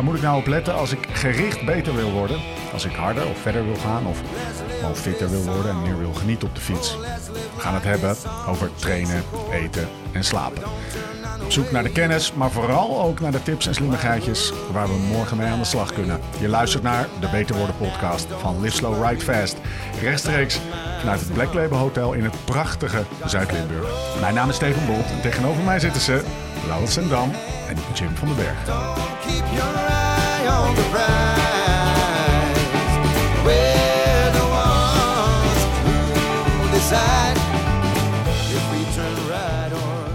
Waar moet ik nou op letten als ik gericht beter wil worden? Als ik harder of verder wil gaan of gewoon fitter wil worden en meer wil genieten op de fiets? We gaan het hebben over trainen, eten en slapen. Op zoek naar de kennis, maar vooral ook naar de tips en slimmigheidjes waar we morgen mee aan de slag kunnen. Je luistert naar de Beter Worden podcast van Live Slow Ride Fast. Rechtstreeks vanuit het Black Label Hotel in het prachtige Zuid-Limburg. Mijn naam is Steven Bolt en tegenover mij zitten ze Laurens Sendam en Jim van den Berg. Keep your eye on the prize. We're the ones who decide if we turn right or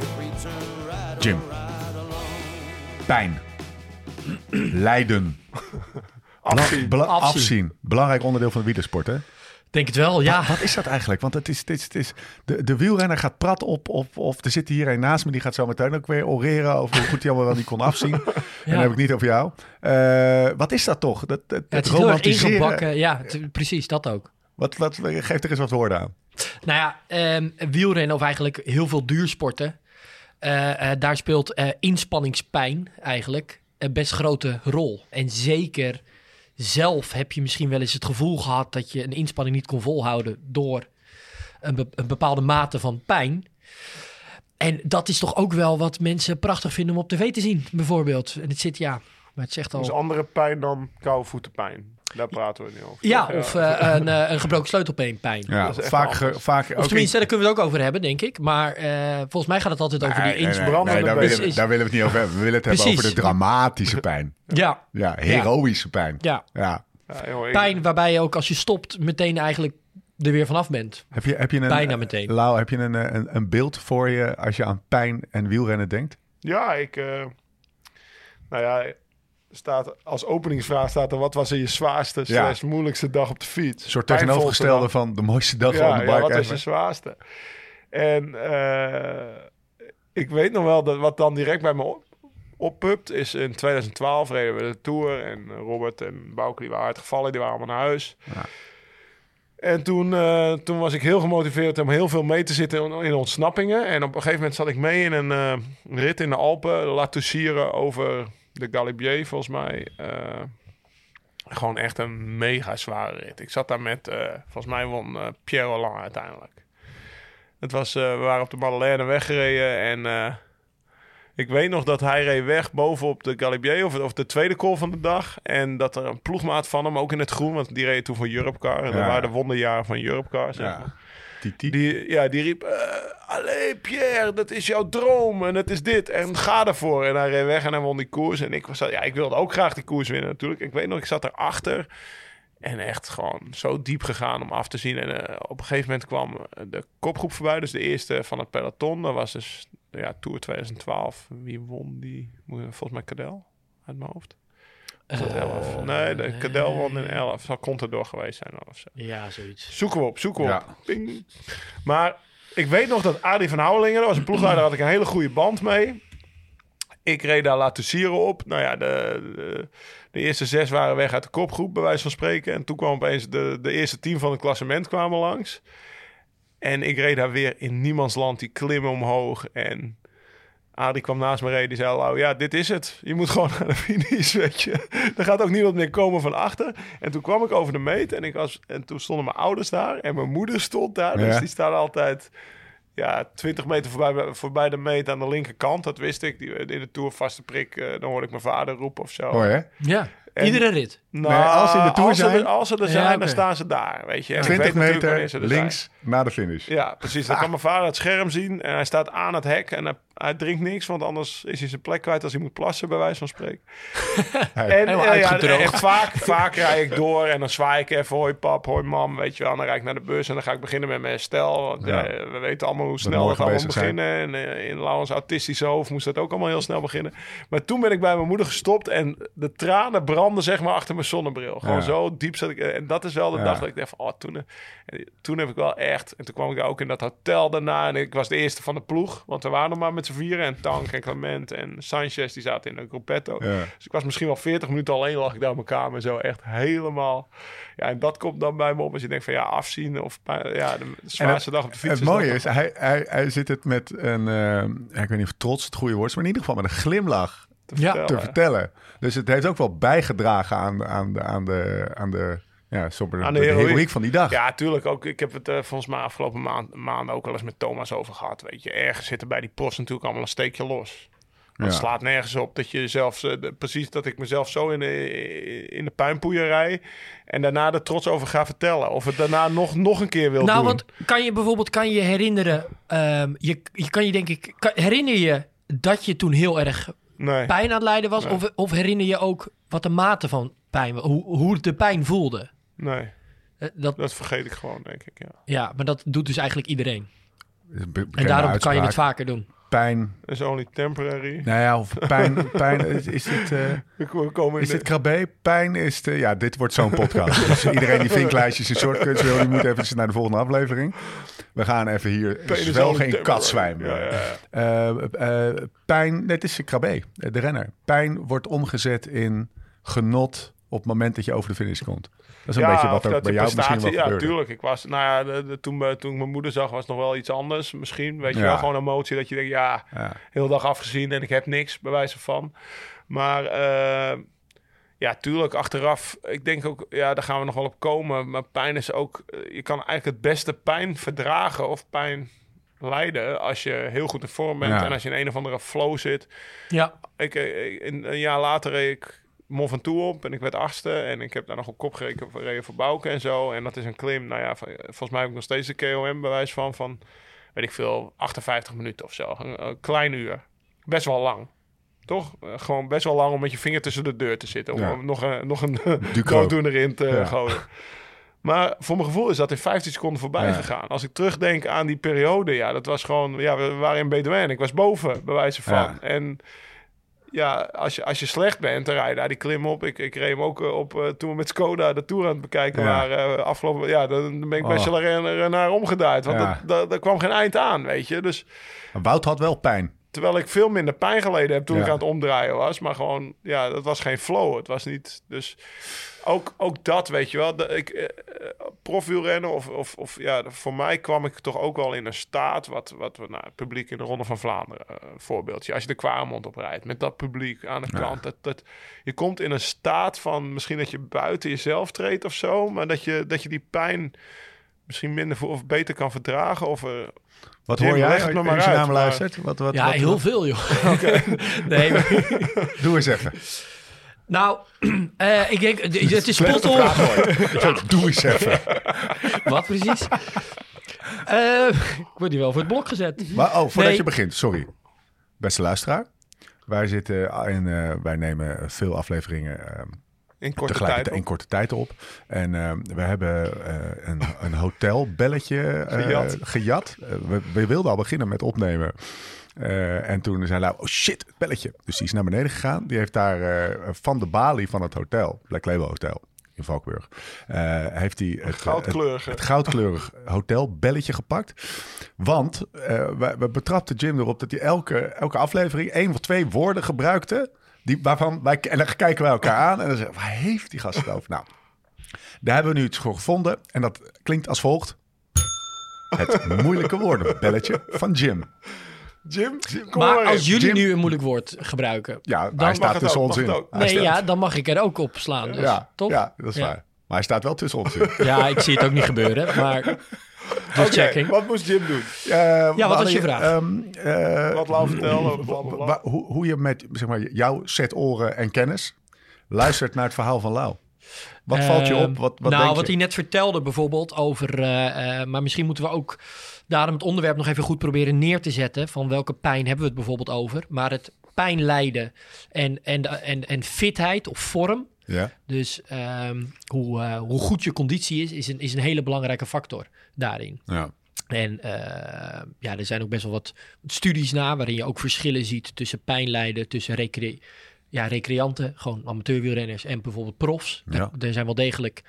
if we turn right Jim. Pijn. Lijden. Afzien. Bela- Afzien. afzien. Belangrijk onderdeel van de wielersport, hè? Denk het wel, ja. Wat, wat is dat eigenlijk? Want het is, het is, het is, de, de wielrenner gaat prat op, op, of er zit hier een naast me, die gaat zo meteen ook weer oreren over hoe goed hij allemaal wel niet kon afzien. En dan heb ik niet over jou. Eh, wat is dat toch? Dat, dat, Ja, het is ingebakken. Ja, het- precies, dat ook. Wat, wat, geef er eens wat woorden aan. Nou ja, ehm, wielrennen of eigenlijk heel veel duursporten. eh, daar speelt inspanningspijn eigenlijk een best grote rol. En zeker zelf heb je misschien wel eens het gevoel gehad dat je een inspanning niet kon volhouden door een, een bepaalde mate van pijn. En dat is toch ook wel wat mensen prachtig vinden om op tv te zien, bijvoorbeeld. En het zit, ja, maar het zegt al... Dus andere pijn dan koude voetenpijn. Daar praten we nu over. Ja, of eh, een, eh, een gebroken sleutelbeen-pijn. Ja, Dat is echt vaak, ge- vaak Of tenminste, daar kunnen we het ook over hebben, denk ik. Maar eh, volgens mij gaat het altijd over die Nee, nee, nee, daar, willen we, daar willen we het niet over hebben. We willen het hebben over de dramatische pijn. Ja, Ja, heroïsche pijn. ja. Ja. Ja, joh, ik- Pijn waarbij je ook als je stopt meteen eigenlijk er weer vanaf bent. Heb je, heb je een, Bijna meteen. Lau, heb je een, een, een beeld voor je als je aan pijn en wielrennen denkt? Ja, ik... eh, nou ja, staat, als openingsvraag staat er... Wat was er je zwaarste slash moeilijkste dag op de fiets? Een soort tegenovergestelde van de mooiste dag Ja, van de ja, bike wat is ever. je zwaarste? En eh, ik weet nog wel dat wat dan direct bij me op, oppupt is in 2012 reden we de Tour en Robert en Bouke die waren uitgevallen, die waren allemaal naar huis. Ja. En toen, eh, toen was ik heel gemotiveerd om heel veel mee te zitten in, in ontsnappingen. En op een gegeven moment zat ik mee in een eh, rit in de Alpen, La over de Galibier volgens mij. Eh, gewoon echt een mega zware rit. Ik zat daar met, eh, volgens mij won eh, Pierre Roland uiteindelijk. Het was, we waren op de Madeleine weggereden en ik weet nog dat hij reed weg bovenop de Galibier of, of de tweede call van de dag. En dat er een ploegmaat van hem, ook in het groen, want die reed toen voor Europcar. En dat waren de wonderjaren van Europcar, zeg maar. Ja. Die, ja, die riep, eh allee Pierre, dat is jouw droom en het is dit en ga ervoor. En hij reed weg en hij won die koers. En ik, was, ja, ik wilde ook graag die koers winnen natuurlijk. Ik weet nog, ik zat erachter en echt gewoon zo diep gegaan om af te zien. En eh, op een gegeven moment kwam de kopgroep voorbij, dus de eerste van het peloton. Dat was dus ja, Tour 2012. Wie won die? Volgens mij Cadel, uit mijn hoofd. Het 11? nee, de Cadel won in 11. Zal Contador geweest zijn of zo. Ja, zoiets. Zoeken we op, zoeken we Ja. op. Ping. Maar ik weet nog dat Adi van Houwelingen, dat was een ploegleider, had ik een hele goede band mee. Ik reed daar La Toussieren op. Nou ja, de, de, de eerste zes waren weg uit de kopgroep, bij wijze van spreken. En toen kwam opeens de, de eerste team van het klassement kwamen langs. En ik reed daar weer in niemands land, die klimmen omhoog. En Adi kwam naast me reden, die zei, "Lau, ja, dit is het. Je moet gewoon naar de finish, weet je. Er gaat ook niemand meer komen van achter. En toen kwam ik over de meet en, ik was, en toen stonden mijn ouders daar en mijn moeder stond daar. Dus die staan altijd ja, 20 meter voorbij, voorbij de meet aan de linkerkant. Dat wist ik. Die, in de Tour vaste prik, eh, dan hoorde ik mijn vader roepen of zo. Mooi hè? Ja, En- iedere rit. Nou, Nee, als ze in de Tour als ze zijn- er, als ze er Ja, zijn, dan staan ze daar, weet je. En ik 20 weet natuurlijk wanneer meter ze er zijn. links naar de finish. Ja, precies. Dan kan mijn vader het scherm zien en hij staat aan het hek en hij, hij drinkt niks, want anders is hij zijn plek kwijt als hij moet plassen, bij wijze van spreken. En, eh, ja, en vaak, vaak rijd ik door en dan zwaai ik even, hoi pap, hoi mam, weet je wel. En dan rijd ik naar de bus en dan ga ik beginnen met mijn herstel. Want Ja. eh, we weten allemaal hoe snel bezig zijn. beginnen. En eh, in Laurens autistische hoofd moest dat ook allemaal heel snel beginnen. Maar toen ben ik bij mijn moeder gestopt en de tranen brandden zeg maar achter mijn zonnebril. Gewoon Ja. zo diep zat ik. eh, En dat is wel de Ja. dag dat ik dacht van, oh, toen, eh, toen heb ik wel echt... En toen kwam ik ook in dat hotel daarna en ik was de eerste van de ploeg. Want we waren nog maar met z'n vieren en Tank en Clement en Sanchez, die zaten in een gruppetto. Ja. Dus ik was misschien wel 40 minuten alleen lag ik daar in mijn kamer zo echt helemaal. Ja, en dat komt dan bij me op als je denkt van ja, afzien of ja, de zwaarste dag op de fiets. Het mooie is, hij, hij, hij zit het met een, eh, ik weet niet of trots het goede woord is, maar in ieder geval met een glimlach te Ja. vertellen. te vertellen. Dus het heeft ook wel bijgedragen aan, de- aan de, aan de, aan de, ja, Aan de, de heroïek. heroïek van die dag. Ja, tuurlijk ook. Ik heb het eh, volgens mij afgelopen maand, maanden ook wel eens met Thomas over gehad. Weet je, ergens zit er bij die post natuurlijk allemaal een steekje los. Ja. slaat nergens op dat je zelfs, eh, de- precies dat ik mezelf zo in de, in de puinpoeier rij. En daarna er trots over ga vertellen. Of het daarna nog, nog een keer wil Nou, doen. want kan je bijvoorbeeld kan je herinneren... ehm, je, je kan je denk ik... Kan, herinner je dat je toen heel erg nee. pijn aan het lijden was? Nee. Of, of herinner je ook wat de mate van pijn... wa- Hoe, hoe de pijn voelde? nee, Eh, Dat, dat vergeet ik gewoon, denk ik. Ja. ja, maar dat doet dus eigenlijk iedereen. En daarom kan je het vaker doen. Pijn. Is only temporary. Nou ja, of pijn. pijn is, is dit, eh, We komen in is de- dit krabbe? Pijn is de... Ja, dit wordt zo'n podcast. dus iedereen die vinklijstjes en shortcuts wil, die moet even naar de volgende aflevering. We gaan even hier Pain is in temporary. katzwijm. Ja, ja, ja. Eh, eh, pijn, net is krabbe, de renner. Pijn wordt omgezet in genot op het moment dat je over de finish komt. Dat is een beetje wat ook bij de jou misschien wel prestatie- Ja, tuurlijk. Ik was, nou ja, de- de- toen, we- toen ik mijn moeder zag, was het nog wel iets anders. Misschien, weet je Ja. wel, gewoon emotie dat je denkt, ja, Ja. heel dag afgezien en ik heb niks, bij wijze van. Maar eh, ja, tuurlijk, achteraf, ik denk ook, ja, daar gaan we nog wel op komen. Maar pijn is ook, eh, je kan eigenlijk het beste pijn verdragen of pijn lijden als je heel goed in vorm bent Ja. en als je in een of andere flow zit. Ja, Ik, ik- een, een jaar later reed ik Mont Ventoux op en ik werd achtste. En ik heb daar nog op kop gereden voor, voor Bouke en zo. En dat is een klim, nou ja, van- volgens mij heb ik nog steeds de KOM-bewijs van, van, weet ik veel, 58 minuten of zo. Een, een klein uur. Best wel lang. Toch? Eh, Gewoon best wel lang om met je vinger tussen de deur te zitten. Om Ja. nog een, nog een dooddoener in te Ja. gooien. Maar voor mijn gevoel is dat in 15 seconden voorbij Ja. gegaan. Als ik terugdenk aan die periode, ja, dat was gewoon, ja, we waren in Bedouin. Ik was boven, bij wijze van. En ja, als je, als je slecht bent, dan rij je daar die klim op. Ik, ik reed hem ook eh, op eh, toen we met Skoda de Tour aan het bekijken Ja. waren. eh, afgelopen, ja, dan ben ik bij Oh. Chalaret naar omgedraaid. Want Ja. dat, dat, daar kwam geen eind aan, weet je. Dus Wout had wel pijn. Terwijl ik veel minder pijn geleden heb toen Ja. ik aan het omdraaien was. Maar gewoon, ja, dat was geen flow. Het was niet, dus ook, ook dat, weet je wel. De, ik, eh, eh, profielrennen of, of, of ja, voor mij kwam ik toch ook wel in een staat, wat, wat we, nou, het publiek in de Ronde van Vlaanderen, eh, voorbeeldje. Als je de Kwaremond oprijdt, met dat publiek aan de kant. Dat, dat, je komt in een staat van misschien dat je buiten jezelf treedt of zo, maar dat je, dat je die pijn misschien minder voor, of beter kan verdragen. Of, eh, Wat Jim, hoor jij leg het als je maar naar me maar- luistert? Wat, wat, ja wat- heel wat- veel, joh. nee, maar- Doe eens even. nou, eh, ik denk, het is spot on. Doe eens even. Wat precies? Eh, ik word hier wel voor het blok gezet. Maar, oh, voordat Nee. je begint, sorry. Beste luisteraar. Wij zitten in, eh, wij nemen veel afleveringen eh, in korte tegelijkertijd tijd. in korte tijd op. En eh, we hebben eh, een, een hotelbelletje eh, Gejat. gejat. Eh, we, we wilden al beginnen met opnemen. En toen zei Lau, oh shit, het belletje. Dus die is naar beneden gegaan. Die heeft daar van de balie van het hotel, Black Label Hotel in Valkburg, heeft hij het, Goudkleurige. het, het goudkleurig hotelbelletje gepakt. Want we, we betrapten Jim erop dat hij elke, elke aflevering één of twee woorden gebruikte. Die, waarvan wij, en dan kijken wij elkaar aan en dan zeggen we, waar heeft die gast het over? Nou, daar hebben we nu iets voor gevonden. En dat klinkt als volgt. Het moeilijke woordenbelletje van Jim. Jim, kom Maar in. als jullie Jim- nu een moeilijk woord gebruiken. Ja, Dan hij mag staat het tussen ook, ons in. Nee, staat- ja, dan mag ik er ook op slaan. Dus, ja, toch? ja, dat is Ja. waar. Maar hij staat wel tussen ons in. Ja, ik zie het ook niet gebeuren, maar Oké, checking. wat moest Jim doen? ja, wat was je vraag? ehm, Wat Lau. Wa- hoe, hoe je met zeg maar, jouw set oren en kennis luistert naar het verhaal van Lau. Wat valt je Ehm, op? Wat, wat nou, denk wat je? hij net vertelde bijvoorbeeld over... eh, eh, maar misschien moeten we ook daarom het onderwerp nog even goed proberen neer te zetten. Van welke pijn hebben we het bijvoorbeeld over. Maar het pijn lijden en, en, en, en fitheid of vorm... Ja, Dus ehm, hoe, eh, hoe goed je conditie is, is een, is een hele belangrijke factor daarin. ja. En eh, ja, er zijn ook best wel wat studies naar waarin je ook verschillen ziet tussen pijnlijden, tussen recre ja, recreanten, gewoon amateurwielrenners en bijvoorbeeld profs. Ja. Er zijn wel degelijk,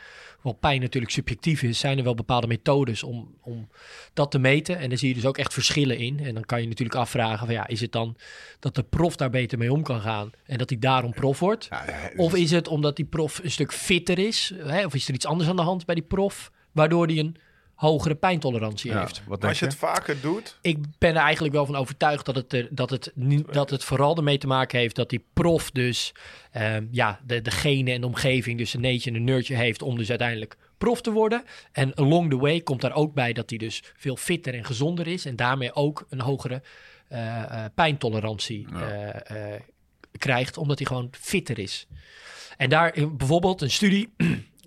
wel pijn natuurlijk subjectief is, zijn er wel bepaalde methodes om, om dat te meten. En daar zie je dus ook echt verschillen in. En dan kan je natuurlijk afvragen van ja, is het dan dat de prof daar beter mee om kan gaan en dat hij daarom prof wordt? Ja, ja, Of is het omdat die prof een stuk fitter is? Hè? Of is er iets anders aan de hand bij die prof, waardoor hij een hogere pijntolerantie ja, heeft? wat als je je? het vaker doet, Ik ben er eigenlijk wel van overtuigd dat het, er, dat het, niet, dat het vooral ermee te maken heeft dat die prof dus ehm, ja, de, de genen en de omgeving, dus een neetje en een nurtje heeft om dus uiteindelijk prof te worden. En along the way komt daar ook bij dat hij dus veel fitter en gezonder is en daarmee ook een hogere eh, eh, pijntolerantie eh, eh, krijgt, omdat hij gewoon fitter is. En daar bijvoorbeeld een studie.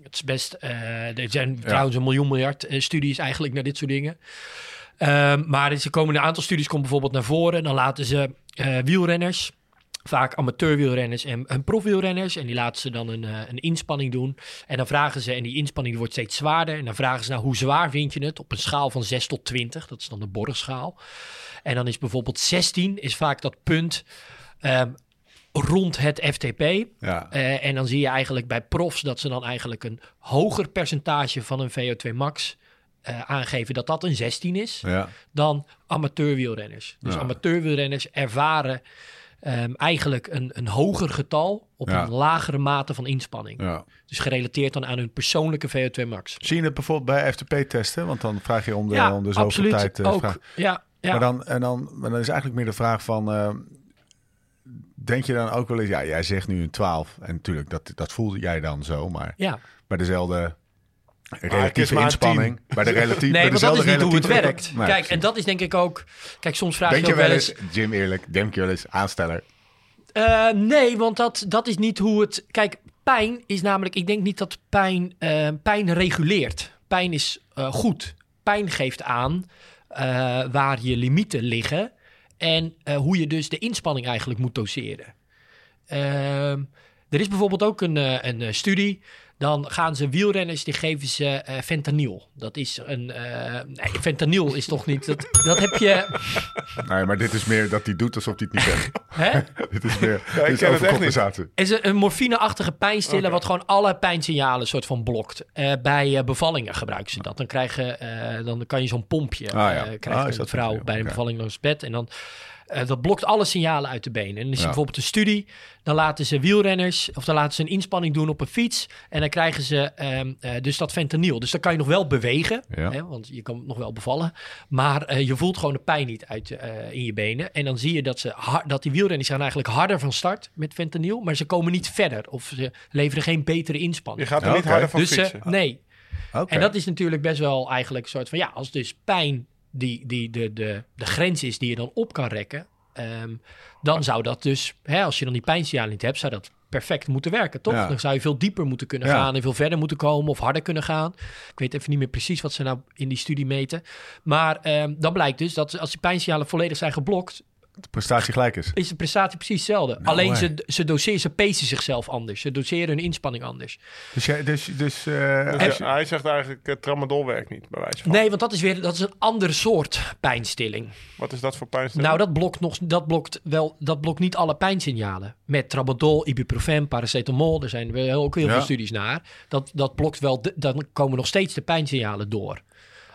Het is best. eh, er zijn trouwens een miljoen miljard eh, studies eigenlijk naar dit soort dingen. Ehm, maar er komen een aantal studies komt bijvoorbeeld naar voren. Dan laten ze eh, wielrenners, vaak amateurwielrenners en, en profwielrenners. En die laten ze dan een, een inspanning doen. En dan vragen ze, en die inspanning wordt steeds zwaarder. En dan vragen ze nou, hoe zwaar vind je het? Op een schaal van 6 tot 20. Dat is dan de borgschaal. En dan is bijvoorbeeld 16 is vaak dat punt ehm, rond het FTP. Ja, Eh, en dan zie je eigenlijk bij profs dat ze dan eigenlijk een hoger percentage van een VO2 max eh, aangeven dat dat een 16 is ja, dan amateurwielrenners. Dus Ja. amateurwielrenners ervaren ehm, eigenlijk een, een hoger getal op Ja. een lagere mate van inspanning. ja. Dus gerelateerd dan aan hun persoonlijke VO2 max. Zie je het bijvoorbeeld bij FTP-testen? Want dan vraag je om de, om de zoveel absoluut. tijd... ook. Ja, ja. Maar, dan, en dan, maar dan is eigenlijk meer de vraag van... denk je dan ook wel eens... Ja, jij zegt nu een 12. En natuurlijk, dat, dat voelde jij dan zo. Maar ja. bij dezelfde relatieve maar inspanning... Bij de relatief, Nee, bij want dat is niet hoe het relatieve- werkt. Nee, Kijk, precies. en dat is denk ik ook... Kijk, soms vraag Denk je wel wel eens... eens, Jim eerlijk, denk je wel eens aansteller? Eh, nee, want dat, dat is niet hoe het. Kijk, pijn is namelijk. Ik denk niet dat pijn. eh, pijn reguleert. Pijn is eh, goed. Pijn geeft aan eh, waar je limieten liggen. En eh, hoe je dus de inspanning eigenlijk moet doseren. Ehm, er is bijvoorbeeld ook een, eh, een eh, studie. Dan gaan ze wielrenners, die geven ze eh fentanyl. Dat is een... eh, nee, fentanyl is toch niet... Dat, dat heb je... Nee, maar dit is meer dat hij doet alsof hij het niet kent. Hè? dit is meer Ja, ik dit is ken het echt niet. overcompensatie. is een, een morfineachtige pijnstiller wat gewoon alle pijnsignalen soort van blokt. Eh, bij bevallingen gebruiken ze dat. Dan, krijgen, eh, dan kan je zo'n pompje. Ah, ja. eh, krijgt Ah, een vrouw bij een bevalling langs bed. En dan eh, dat blokt alle signalen uit de benen. En dan is Ja. bijvoorbeeld een studie. Dan laten ze wielrenners, of dan laten ze een inspanning doen op een fiets. En dan krijgen ze ehm, eh, dus dat fentanyl. Dus dan kan je nog wel bewegen, Ja. hè, want je kan nog wel bevallen. Maar eh, je voelt gewoon de pijn niet uit eh, in je benen. En dan zie je dat, ze har- dat die wielrenners gaan eigenlijk harder van start met fentanyl. Maar ze komen niet verder of ze leveren geen betere je inspanning. gaat er Ja, niet harder van Dus fietsen. nee. Oké. En dat is natuurlijk best wel eigenlijk een soort van... Ja, als dus pijn die, die de, de, de grens is die je dan op kan rekken... ehm, dan zou dat dus... Hè, als je dan die pijnsignaal niet hebt, zou dat perfect moeten werken, toch? Ja. Dan zou je veel dieper moeten kunnen Ja. gaan... en veel verder moeten komen of harder kunnen gaan. Ik weet even niet meer precies wat ze nou in die studie meten. Maar ehm, dan blijkt dus dat als die pijnsignalen volledig zijn geblokt... de prestatie gelijk is. is de prestatie precies hetzelfde. No Alleen way. ze, ze doseren, ze pacen zichzelf anders. Ze doseren hun inspanning anders. Dus, jij, dus, dus eh, Dus ja, hij zegt eigenlijk, uh, tramadol werkt niet, bij wijze van. Nee, want dat is weer dat is een ander soort pijnstilling. Wat is dat voor pijnstilling? Nou, dat blokt, nog, dat, blokt wel, dat blokt niet alle pijnsignalen. Met tramadol, ibuprofen, paracetamol, er zijn wel ook heel Ja. veel studies naar. Dat, dat blokt wel, de- dan komen nog steeds de pijnsignalen door.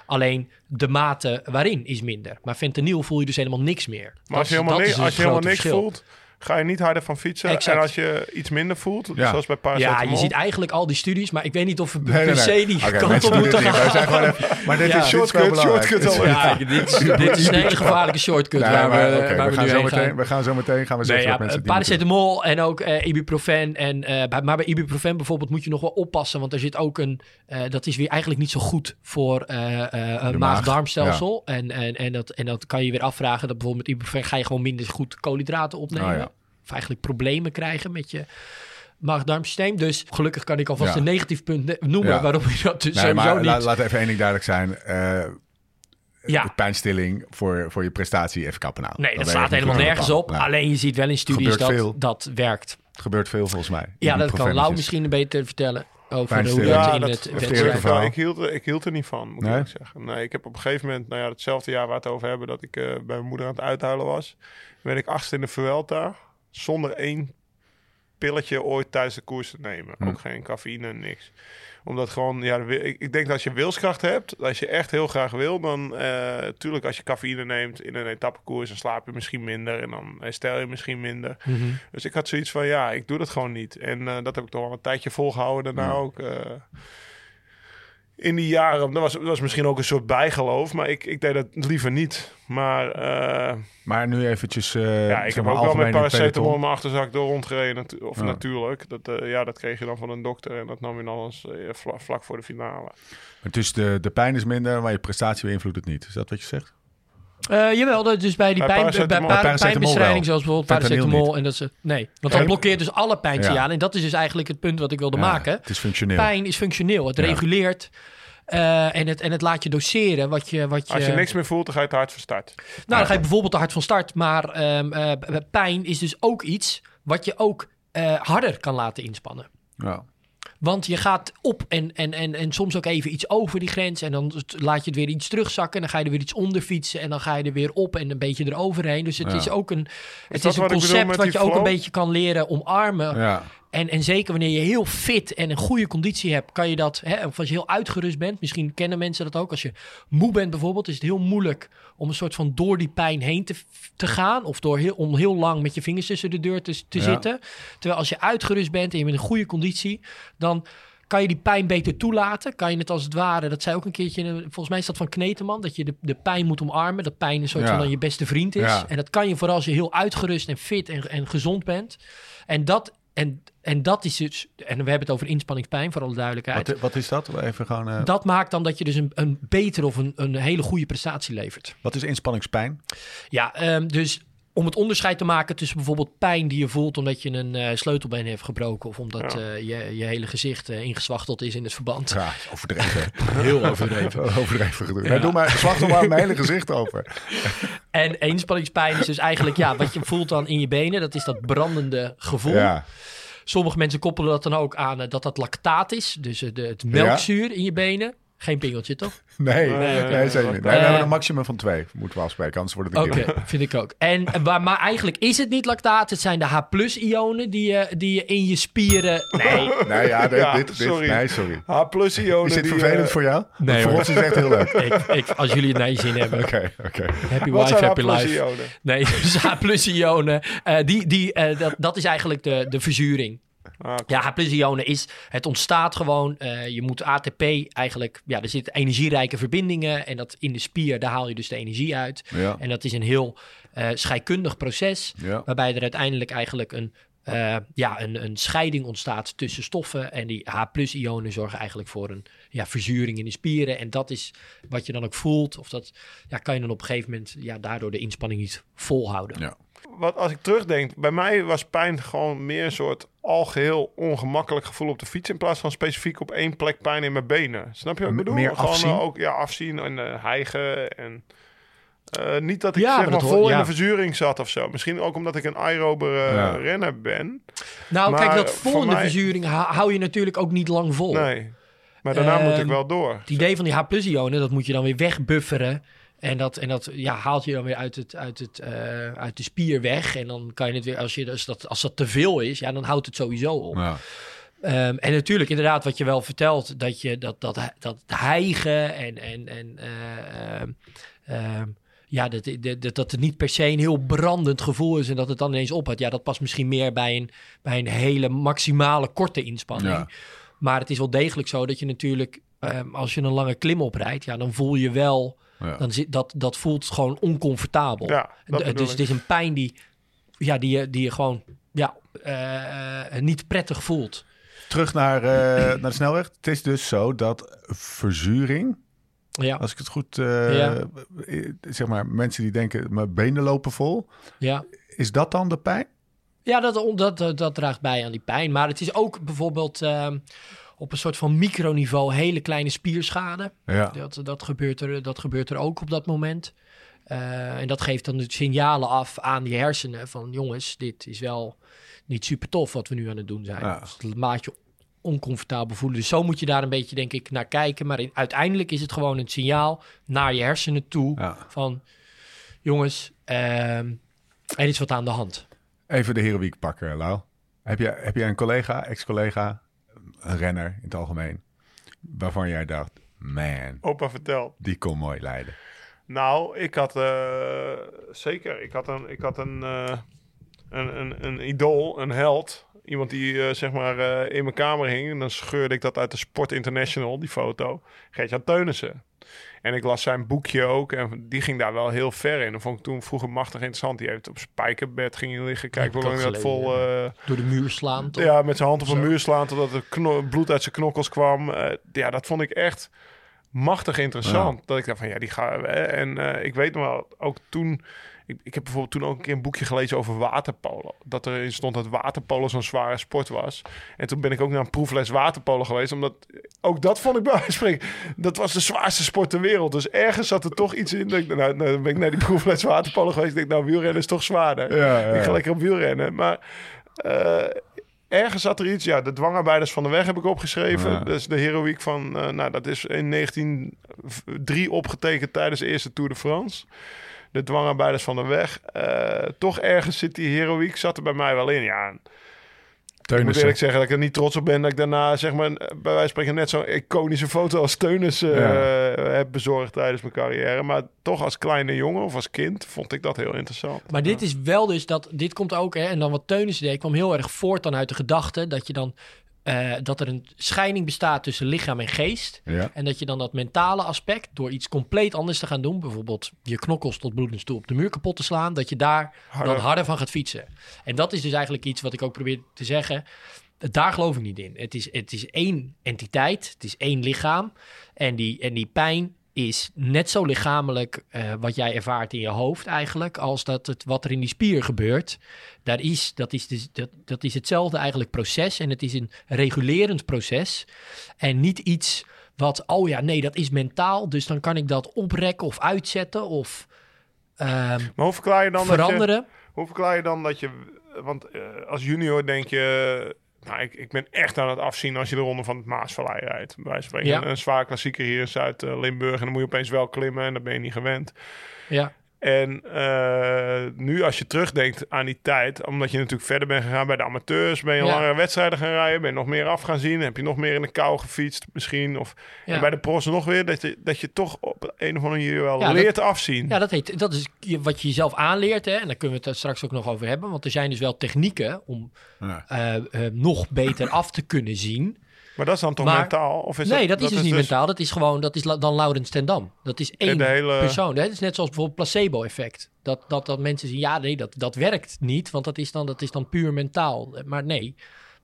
Alleen de mate waarin is minder. Maar fentanyl voel je dus helemaal niks meer. maar als je Dat is- helemaal, dat ni- is dus als je helemaal niks verschil. voelt, ga je niet harder van fietsen. Exact. En als je iets minder voelt, Ja. zoals bij Ja, paracetamol... je ziet eigenlijk al die studies, maar ik weet niet of we Nee, nee, per se nee. die Oké, kant op moeten gaan. Even, maar dit Ja. is dit is wel Shortcut, belangrijk. shortcut al. Ja, dit is, dit is een hele gevaarlijke shortcut Nee, waar, maar, we, waar we, we, gaan nu zo heen meteen, gaan. we gaan zo meteen gaan we Nee, zeggen ja, mensen paracetamol en ook eh, ibuprofen. En, eh, bij, maar bij ibuprofen bijvoorbeeld moet je nog wel oppassen. Want er zit ook een... eh, dat is weer eigenlijk niet zo goed voor eh, eh, maag-darmstelsel. En, en, en, dat, en dat kan je weer afvragen. Dat bijvoorbeeld met ibuprofen ga je gewoon minder goed koolhydraten opnemen. Of eigenlijk problemen krijgen met je maag-darmsysteem. Dus gelukkig kan ik alvast Ja. een negatief punt noemen Ja. waarom je dat dus Nee, sowieso maar niet... la- laat even één ding duidelijk zijn. Eh, ja, Pijnstilling voor, voor je prestatie even kappen nou. nee, dat je slaat helemaal nergens op. de Alleen je ziet wel in studies dat veel. dat werkt. Het gebeurt veel volgens mij. Ja, dat kan Lau misschien beter vertellen over hoe dat Ja, in dat, het dat wedstrijd- ik, hield, er- ik hield er niet van, moet Nee? ik zeggen. Nee, ik heb op een gegeven moment, nou ja, hetzelfde jaar waar we het over hebben, dat ik eh, bij mijn moeder aan het uithuilen was. werd ik achtste in de Vuelta, zonder één pilletje ooit tijdens de koers te nemen. Hm. Ook geen cafeïne, niks. Omdat gewoon, ja, ik, ik denk dat als je wilskracht hebt, als je echt heel graag wil, dan eh tuurlijk als je cafeïne neemt in een etappekoers, dan slaap je misschien minder en dan herstel je misschien minder. Mhm. Dus ik had zoiets van, ja, ik doe dat gewoon niet. En eh, dat heb ik toch wel een tijdje volgehouden daarna Ja. ook. eh, in die jaren, dat was, dat was misschien ook een soort bijgeloof, maar ik, ik deed dat liever niet. Maar eh, Maar nu eventjes... eh, ja, ik heb ook wel met paracetamol in mijn achterzak door rondgereden. Of Ja. natuurlijk. Dat, eh, ja, dat kreeg je dan van een dokter en dat nam je dan als, vla- vlak voor de finale. Dus de, de pijn is minder, maar je prestatie beïnvloedt het niet. Is dat wat je zegt? Eh, jawel, dat dus bij die Bij pijn, bij, bij pijnbestrijding, wel. zoals bijvoorbeeld Fentanyl paracetamol. En dat ze, nee, want dan Nee. blokkeert dus alle pijnsignalen. Ja. En dat is dus eigenlijk het punt wat ik wilde Ja, maken. Het is functioneel. Pijn is functioneel. Het Ja. reguleert eh, en, het, en het laat je doseren wat je... Wat je Als je niks meer voelt, dan ga je te hard van start. Nou, dan ga je bijvoorbeeld te hard van start. Maar ehm, eh, pijn is dus ook iets wat je ook eh, harder kan laten inspannen. Ja. Want je gaat op en, en, en, en soms ook even iets over die grens. En dan laat je het weer iets terugzakken. En dan ga je er weer iets onder fietsen. En dan ga je er weer op en een beetje eroverheen. Dus het Ja. is ook een, het is een concept wat je ook een beetje kan leren omarmen. ja. En, en zeker wanneer je heel fit en een goede conditie hebt, kan je dat, hè, of als je heel uitgerust bent, misschien kennen mensen dat ook. Als je moe bent bijvoorbeeld, is het heel moeilijk om een soort van door die pijn heen te, te gaan. Of door heel, om heel lang met je vingers tussen de deur te, te Ja. zitten. Terwijl als je uitgerust bent en je bent in een goede conditie, dan kan je die pijn beter toelaten. Kan je het als het ware, dat zei ook een keertje, eh, volgens mij is dat van Kneteman, dat je de, de pijn moet omarmen. Dat pijn een soort Ja. van dan je beste vriend is. Ja. En dat kan je vooral als je heel uitgerust en fit en, en gezond bent. En dat, en, en dat is dus, en we hebben het over inspanningspijn, voor alle duidelijkheid. Wat, wat is dat? Even gewoon, eh, Dat maakt dan dat je dus een, een betere of een, een hele goede prestatie levert. wat is inspanningspijn? Ja, ehm, dus om het onderscheid te maken tussen bijvoorbeeld pijn die je voelt omdat je een eh, sleutelbeen heeft gebroken of omdat Ja. eh, je, je hele gezicht eh, ingezwachteld is in het verband. Ja, overdreven. Heel overdreven. overdreven gedoe. Nee, doe maar, slacht er maar mijn hele gezicht over. En inspanningspijn is dus eigenlijk ja, wat je voelt dan in je benen. Dat is dat brandende gevoel. Ja. Sommige mensen koppelen dat dan ook aan eh, dat dat lactaat is. Dus eh, de, het melkzuur in je benen. Geen pingeltje, toch? Nee, Nee, nee, oké. zeker niet. Nee, Eh, we hebben een maximum van twee, moeten we afspreken, anders wordt het een Oké, keer. vind ik ook. En, eh, maar, maar eigenlijk is het niet lactaat. Het zijn de H-ionen die, je die je in je spieren... Nee, Nee, ja, dit, Ja, dit, dit- sorry. nee, sorry. H-plus-ionen. Is dit die, vervelend eh, voor jou? Nee, voor ons is het echt heel leuk. Oké, ik, ik, als jullie het naar je zin hebben. oké. Happy Wat wife, zijn happy life. Nee, dus H-ionen. eh, die, die, eh, dat, dat is eigenlijk de, de verzuring. Ah. Ja, H-ionen is, het ontstaat gewoon. eh, je moet ATP eigenlijk, ja, er zitten energierijke verbindingen. En dat in de spier, daar haal je dus de energie uit. Ja, En dat is een heel eh scheikundig proces. ja. Waarbij er uiteindelijk eigenlijk een, eh, ja, een, een scheiding ontstaat tussen stoffen. En die H-ionen zorgen eigenlijk voor een ja, verzuring in de spieren. En dat is wat je dan ook voelt. Of dat ja, kan je dan op een gegeven moment ja, daardoor de inspanning niet volhouden. Ja. Wat als ik terugdenk, bij mij was pijn gewoon meer een soort algeheel ongemakkelijk gevoel op de fiets. In plaats van specifiek op één plek pijn in mijn benen. Snap je wat ik bedoel? meer gewoon afzien? eh, ook ja, afzien en eh, hijgen. En, eh, niet dat ik Ja, zeg maar vol hoor- in ja. de verzuring zat of zo. Misschien ook omdat ik een aerobere Ja. renner ben. Nou, Maar kijk, dat voor volgende mij- verzuring hou, hou je natuurlijk ook niet lang vol. Nee. Maar daarna moet ik Ehm, wel door. Het idee van die H-ionen, dat moet je dan weer wegbufferen. En dat, en dat ja, haalt je dan weer uit, het, uit, het, eh, uit de spier weg. En dan kan je het weer, als, je, als, dat, als dat te veel is, ja, dan houdt het sowieso op. Ja. Ehm, en natuurlijk, inderdaad, wat je wel vertelt, dat je dat, dat, dat hijgen en, en, en eh, ehm, ehm, ja, dat, dat, dat, het niet per se een heel brandend gevoel is en dat het dan ineens ophoudt. Ja, dat past misschien meer bij een, bij een hele maximale korte inspanning. Ja. Maar het is wel degelijk zo dat je natuurlijk, ehm, als je een lange klim oprijdt, ja, dan voel je wel, Ja. dan zit, dat, dat voelt gewoon oncomfortabel. Ja, dat dus ik. het is een pijn die, ja, die, je, die je gewoon ja, eh, eh, niet prettig voelt. Terug naar, eh, naar de snelweg. Het is dus zo dat verzuring, Ja, als ik het goed... Ja. Zeg maar, mensen die denken, mijn benen lopen vol. ja. Is dat dan de pijn? Ja, dat, dat, dat, dat draagt bij aan die pijn. Maar het is ook bijvoorbeeld ehm, op een soort van microniveau hele kleine spierschade. Ja. Dat, dat, gebeurt er, dat gebeurt er ook op dat moment. Eh, en dat geeft dan de signalen af aan die hersenen van jongens, dit is wel niet super tof wat we nu aan het doen zijn. Ja. Dus het maakt je oncomfortabel voelen. Dus zo moet je daar een beetje, denk ik, naar kijken. Maar in- uiteindelijk is het gewoon een signaal naar je hersenen toe Ja. van jongens, ehm, er is wat aan de hand. Even de heroïek pakken, Lau. Heb je, heb je een collega, ex-collega, een renner in het algemeen, waarvan jij dacht, man, Opa vertelt. die kon mooi leiden. Nou, ik had eh, zeker. Ik had een, ik had een, eh, een, een, een idool, een held. Iemand die eh, zeg maar in mijn kamer hing. En dan scheurde ik dat uit de Sport International, die foto. Gert-Jan Teunissen. En ik las zijn boekje ook. En die ging daar wel heel ver in. Dat vond ik toen vroeger machtig interessant. Die heeft op spijkerbed ging liggen. Kijk hoe lang dat vol... eh, Door de muur slaan. toch? ja, met zijn hand op een muur slaan totdat er bloed uit zijn knokkels kwam. Eh, ja, dat vond ik echt machtig interessant. Dat ik dacht van ja, die gaan we. En eh, ik weet nog wel, ook toen. Ik, ik heb bijvoorbeeld toen ook een keer een boekje gelezen over waterpolo. Dat erin stond dat waterpolo zo'n zware sport was. En toen ben ik ook naar een proefles waterpolo geweest. Omdat ook dat vond ik bij. Dat was de zwaarste sport ter wereld. Dus ergens zat er toch iets in. Dat ik, nou, nou, dan ben ik naar die proefles waterpolo geweest. Ik denk, nou, wielrennen is toch zwaarder. Ja, ja, Ik ga lekker op wielrennen. Maar eh, ergens zat er iets. Ja, de dwangarbeiders van de weg heb ik opgeschreven. Ja. Dus de heroïek van... eh, nou, dat is in 1903 opgetekend tijdens de eerste Tour de France. De dwangarbeiders van de weg. Eh, toch ergens zit die heroïek, zat er bij mij wel in. Ja, ik moet Teunissen. eerlijk zeggen dat ik er niet trots op ben dat ik daarna, zeg maar, bij wijze van spreken net zo'n iconische foto als Teunis eh, heb bezorgd tijdens mijn carrière. Maar toch als kleine jongen of als kind vond ik dat heel interessant. Maar dit is wel dus dat, dit komt ook, hè, en dan wat Teunissen deed, kwam heel erg voort dan uit de gedachte dat je dan, eh, dat er een scheiding bestaat tussen lichaam en geest. Ja. En dat je dan dat mentale aspect, door iets compleet anders te gaan doen, bijvoorbeeld je knokkels tot bloedens toe op de muur kapot te slaan, dat je daar Harder. dan harder van gaat fietsen. En dat is dus eigenlijk iets wat ik ook probeer te zeggen. Daar geloof ik niet in. Het is, het is één entiteit, het is één lichaam. En die, en die pijn is net zo lichamelijk eh, wat jij ervaart in je hoofd eigenlijk, als dat het wat er in die spier gebeurt. Daar is, dat, is dus, dat, dat is hetzelfde eigenlijk proces en het is een regulerend proces. En niet iets wat, oh ja, nee, dat is mentaal, dus dan kan ik dat oprekken of uitzetten of ehm, Maar hoe verklaar je dan dat je... veranderen. Hoe verklaar je dan dat je... Want eh, als junior denk je... Nou, ik, ik ben echt aan het afzien als je de ronde van het Maasvallei rijdt. Van spreken. Ja. Een, een zwaar klassieker hier in Zuid-Limburg. En dan moet je opeens wel klimmen en dan ben je niet gewend. Ja. En eh, nu als je terugdenkt aan die tijd, omdat je natuurlijk verder bent gegaan bij de amateurs, ben je Ja. langere wedstrijden gaan rijden, ben je nog meer af gaan zien, heb je nog meer in de kou gefietst misschien, of Ja. en bij de pros nog weer, dat je, dat je toch op een of andere manier wel Ja, dat- leert afzien. Ja, dat, heet, dat is wat je jezelf aanleert. Hè? En daar kunnen we het straks ook nog over hebben. Want er zijn dus wel technieken om Ja. eh, eh, nog beter af te kunnen zien. Maar dat is dan toch Maar- mentaal? Of is nee, dat, is dus niet mentaal. Dat is gewoon, dat is dan Laurens ten Dam. Dat is één hele- persoon. Het is net zoals bijvoorbeeld placebo-effect. Dat, dat, dat mensen zien, ja nee, dat, dat werkt niet. Want dat is, dan, dat is dan puur mentaal. Maar nee,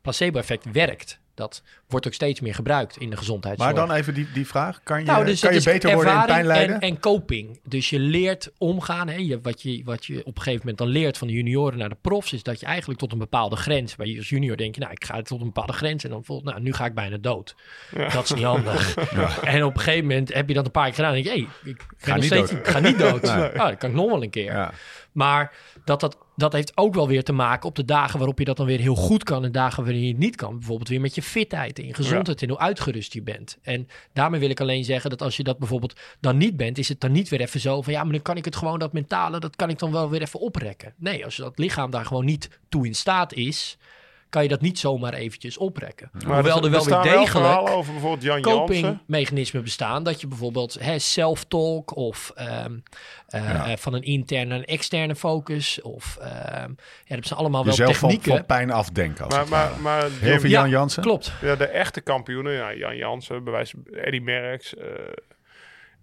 placebo-effect werkt. Dat wordt ook steeds meer gebruikt in de gezondheidszorg. Maar dan even die, die vraag. Kan je, Nou, dus kan je beter worden in pijnlijden? En, en coping. Dus je leert omgaan. Hè? Je, wat, je, wat je op een gegeven moment dan leert van de junioren naar de profs... is dat je eigenlijk tot een bepaalde grens... waar je als junior denk je, nou, ik ga tot een bepaalde grens... en dan voelt, nou, nu ga ik bijna dood. Dat is niet handig. En op een gegeven moment heb je dat een paar keer gedaan... en denk je, hey, ik ga, niet steeds, dood. ik ga niet dood. Nee. Oh, dat kan ik nog wel een keer. Ja. Maar dat, dat, dat heeft ook wel weer te maken op de dagen waarop je dat dan weer heel goed kan en dagen waarin je het niet kan. Bijvoorbeeld weer met je fitheid en je gezondheid en hoe uitgerust je bent. En daarmee wil ik alleen zeggen dat als je dat bijvoorbeeld dan niet bent, is het dan niet weer even zo van ja, maar dan kan ik het gewoon, dat mentale, dat kan ik dan wel weer even oprekken. Nee, als dat lichaam daar gewoon niet toe in staat is, kan je dat niet zomaar eventjes oprekken. Hoewel er wel weer degelijk over bijvoorbeeld Jan copingmechanismen bestaan. Dat je bijvoorbeeld hè, self-talk of ehm, eh, Ja. eh, van een interne en externe focus. Of ehm, ja, dat zijn allemaal wel Jezelf van, technieken. van pijn afdenken. Als Maar, maar, maar Heel veel Ja, Jan Jansen. Klopt. ja, de echte kampioenen, ja, Jan Jansen, bewijs Eddie Merckx, eh,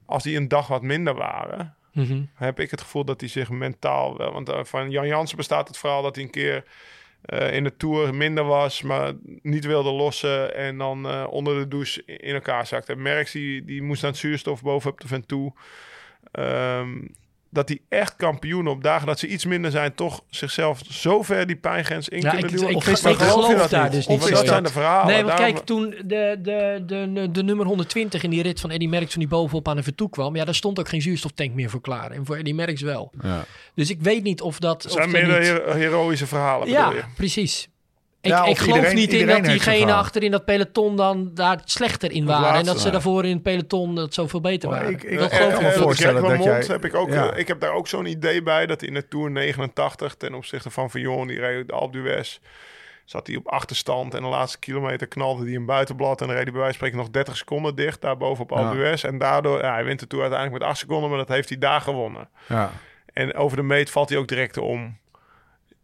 als die een dag wat minder waren, Mhm. heb ik het gevoel dat hij zich mentaal wel. Want van Jan Jansen bestaat het verhaal dat hij een keer eh, in de tour minder was, maar niet wilde lossen en dan eh, onder de douche in elkaar zakte. Merckx die, die moest aan het zuurstof bovenop de vent toe. Ehm, dat die echt kampioenen op dagen dat ze iets minder zijn, toch zichzelf zo ver die pijngrens in Ja, kunnen ik- duwen? ik- Of ik is geloof dat daar niet? dus Of niet is zo. dat zijn de verhalen? Nee, want Daarom- kijk, toen de, de, de, de, nummer 120 in die rit van Eddie Merckx toen die bovenop aan even toe kwam, ja, daar stond ook geen zuurstoftank meer voor klaar. En voor Eddie Merckx wel. Ja. Dus ik weet niet of dat... Het zijn of er meer niet- heroïsche verhalen, Ja, bedoel je? precies. Ik, Ja, ik of geloof iedereen- niet in dat diegenen verhaal. achter in dat peloton dan daar slechter in waren. en dat ze daarvoor in het peloton dat zoveel beter Maar waren. ik- ik- dat ik- geloof ik me voorstellen dat jij- Heb ik, ook, Ja. eh, ik heb daar ook zo'n idee bij dat in de Tour 89 ten opzichte van Vignon, die reed de Alpe d'Huez, zat hij op achterstand en de laatste kilometer knalde hij een buitenblad en reed hij bij wijze van spreken nog 30 seconden dicht daar boven op Alpe Ja. En daardoor, ja, hij wint de Tour uiteindelijk met 8 seconden, maar dat heeft hij daar gewonnen. Ja. En over de meet valt hij ook direct om.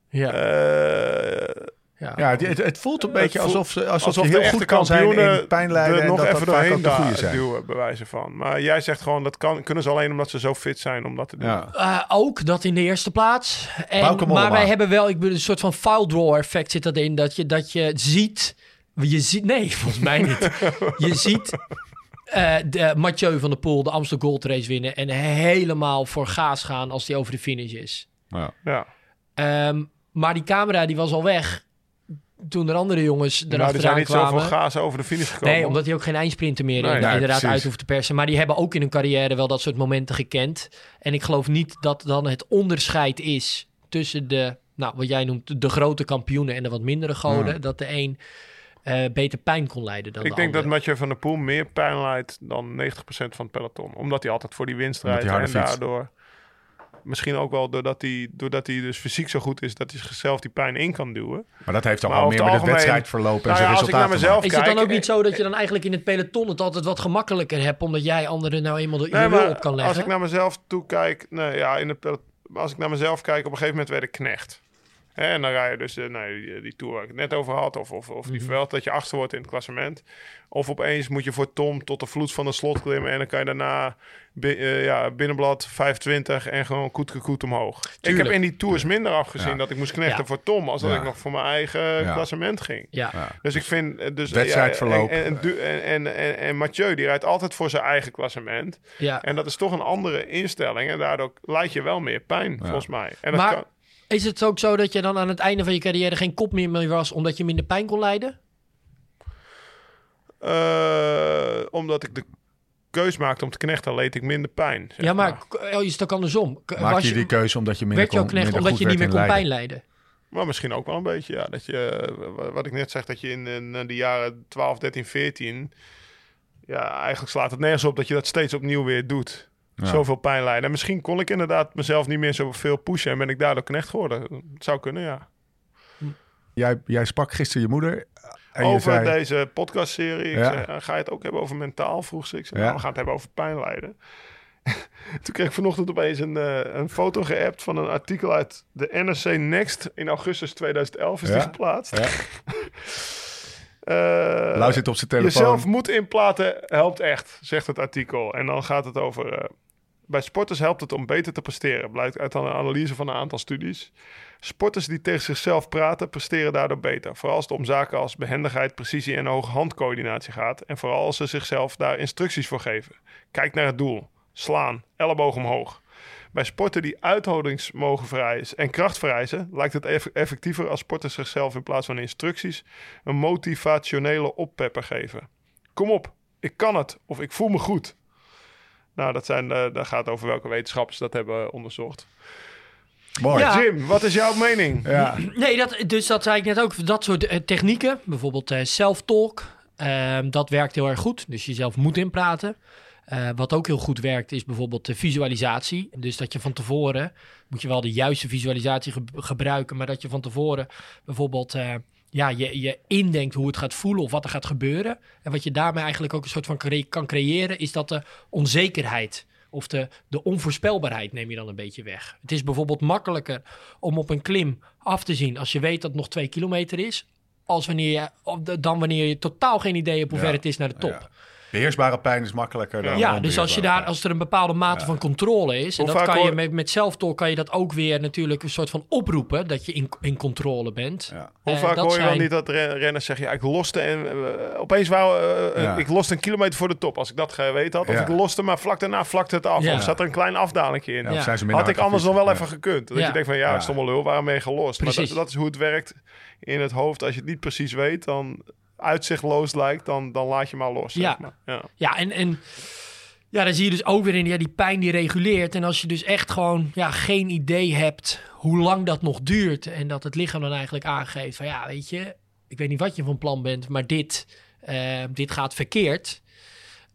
Ja, Eh, ja. Ja, het, voelt een beetje voelt- alsof, ze, alsof, alsof je de heel goed kan zijn kampioenen in pijnlijden en nog dat dat even vaak doorheen ook de goede zijn. duwen, wijze van. Maar jij zegt gewoon, dat kan, kunnen ze alleen omdat ze zo fit zijn om dat te doen. Ja. Eh, ook dat in de eerste plaats. En, maar wij hebben wel, ik bedoel, een soort van file draw effect zit dat in. Dat je, dat je ziet, je ziet, nee, volgens mij niet. je ziet eh, de Mathieu van der Poel de Amstel Gold Race winnen en helemaal voor gaas gaan als die over de finish is. Ja. Ja. Ehm, maar die camera die was al weg toen er andere jongens Nou, er zijn niet kwamen. zoveel gazen over de finish gekomen. Nee, omdat hij ook geen eindsprinter meer Nee. in- Nee, inderdaad precies. uit hoeft te persen. Maar die hebben ook in hun carrière wel dat soort momenten gekend. En ik geloof niet dat dan het onderscheid is tussen de, nou, wat jij noemt, de grote kampioenen en de wat mindere goden. Ja. Dat de een eh, beter pijn kon leiden dan Ik de denk dat. Mathieu van der Poel meer pijn leidt dan 90% van het peloton. Omdat hij altijd voor die winst rijdt. En harder fietst. Misschien ook wel doordat hij, doordat hij dus fysiek zo goed is... dat hij zichzelf die pijn in kan duwen. Maar dat heeft Maar al meer het met het algemeen- wedstrijdverloop en Nou zijn ja, als ik resultaten naar maken. Is het dan kijk, ook niet zo dat je dan eigenlijk in het peloton het altijd wat gemakkelijker hebt, omdat jij anderen nou eenmaal de Nee, maar op kan leggen? Als ik naar mezelf toe kijk, nee, ja, in de pelot- als ik naar mezelf kijk, op een gegeven moment werd ik knecht. En dan rij je dus eh, nee, die, die tour waar ik het net over had, of, of, of die Mhm. veld dat je achter wordt in het klassement. Of opeens moet je voor Tom tot de vloed van de slot klimmen en dan kan je daarna bi- eh, ja, binnenblad 25 en gewoon koet koet omhoog. Ik heb in die tours minder afgezien Ja. dat ik moest knechten Ja. voor Tom, als dat Ja. ik nog voor mijn eigen Ja. klassement ging. ja. Ja. Dus ik vind... eh, Dus, Wedstrijdverloop. Ja, en, en, en, en, en, en Mathieu, die rijdt altijd voor zijn eigen klassement. ja. En dat is toch een andere instelling. En daardoor leid je wel meer pijn, volgens mij. En dat Maar- kan, Is het ook zo dat je dan aan het einde van je carrière geen kop meer meer was, omdat je minder pijn kon lijden? eh, omdat ik de keus maakte om te knechten, leed ik minder pijn. zeg ja, maar oh, is het ook andersom? K- Maak was je die keuze omdat je minder werd je ook kon, knecht minder omdat je niet meer kon pijn Leiden? lijden? Maar misschien ook wel een beetje, ja. Dat je, eh, wat ik net zeg, dat je in, in de jaren 12, 13, 14... Ja, eigenlijk slaat het nergens op dat je dat steeds opnieuw weer doet. Ja. Zoveel pijn lijden. En misschien kon ik inderdaad mezelf niet meer zoveel pushen... en ben ik daardoor knecht geworden. Het zou kunnen, ja. Jij, jij sprak gisteren je moeder en je over zei... deze podcastserie. Ik Ja. zei, eh, ga je het ook hebben over mentaal? Vroeg ze. Ik zei, Ja. nou, we gaan het hebben over pijnlijden. Toen kreeg ik vanochtend opeens een, eh, een foto geappt van een artikel uit de NRC Next. In augustus 2011 is Ja. die geplaatst. Ja. Eh, Lau zit op zijn telefoon. Jezelf moed inplaten helpt echt, zegt het artikel. En dan gaat het over... eh, bij sporters helpt het om beter te presteren, blijkt uit een analyse van een aantal studies. Sporters die tegen zichzelf praten, presteren daardoor beter. Vooral als het om zaken als behendigheid, precisie en hoge handcoördinatie gaat. En vooral als ze zichzelf daar instructies voor geven. Kijk naar het doel. Slaan. Elleboog omhoog. Bij sporten die uithoudingsmogen vereisen en kracht vereisen, lijkt het eff- effectiever als sporters zichzelf in plaats van instructies een motivationele oppepper geven. Kom op, ik kan het of ik voel me goed. Nou, dat, zijn, eh dat gaat over welke wetenschappers dat hebben onderzocht. Mooi. Ja. Jim, wat is jouw mening? Ja. Nee, dat, dus dat zei ik net ook. Dat soort eh, technieken, bijvoorbeeld eh self-talk, ehm, dat werkt heel erg goed. Dus jezelf moet inpraten. Eh, wat ook heel goed werkt is bijvoorbeeld de visualisatie. Dus dat je van tevoren, moet je wel de juiste visualisatie ge- gebruiken, maar dat je van tevoren bijvoorbeeld eh, ja, je, je indenkt hoe het gaat voelen of wat er gaat gebeuren. En wat je daarmee eigenlijk ook een soort van cre- kan creëren, is dat de onzekerheid of de, de onvoorspelbaarheid neem je dan een beetje weg. Het is bijvoorbeeld makkelijker om op een klim af te zien als je weet dat het nog twee kilometer is, als wanneer je, dan wanneer je totaal geen idee hebt hoe Ja, ver het is naar de top. ja. Beheersbare pijn is makkelijker dan Ja, dus als, je daar, als er een bepaalde mate van controle is... en Hoe dat kan je met, met zelftalk kan je dat ook weer natuurlijk een soort van oproepen... dat je in, in controle bent. Ja. Hoe Eh, vaak hoor je wel zijn- niet dat ren- renners zeggen... Ja, ik loste en eh, opeens wou eh, Ja. ik loste een kilometer voor de top. Als ik dat geweten had. Of Ja. ik loste, maar vlak daarna vlakte het af. Ja. Of zat er een klein afdalingje in. Had ik anders nog wel even gekund. Dat Ja. je denkt van ja, Ja. stomme lul, waarom ben je gelost? Maar Precies. dat, dat is hoe het werkt in het hoofd. Als je het niet precies weet, dan uitzichtloos lijkt, dan, dan laat je maar los. Ja. Zeg maar. ja. Ja, en, en ja, dan zie je dus ook weer in ja, die pijn die reguleert. En als je dus echt gewoon ja, geen idee hebt hoe lang dat nog duurt. En dat het lichaam dan eigenlijk aangeeft van ja, weet je, ik weet niet wat je van plan bent, maar dit, eh, dit gaat verkeerd.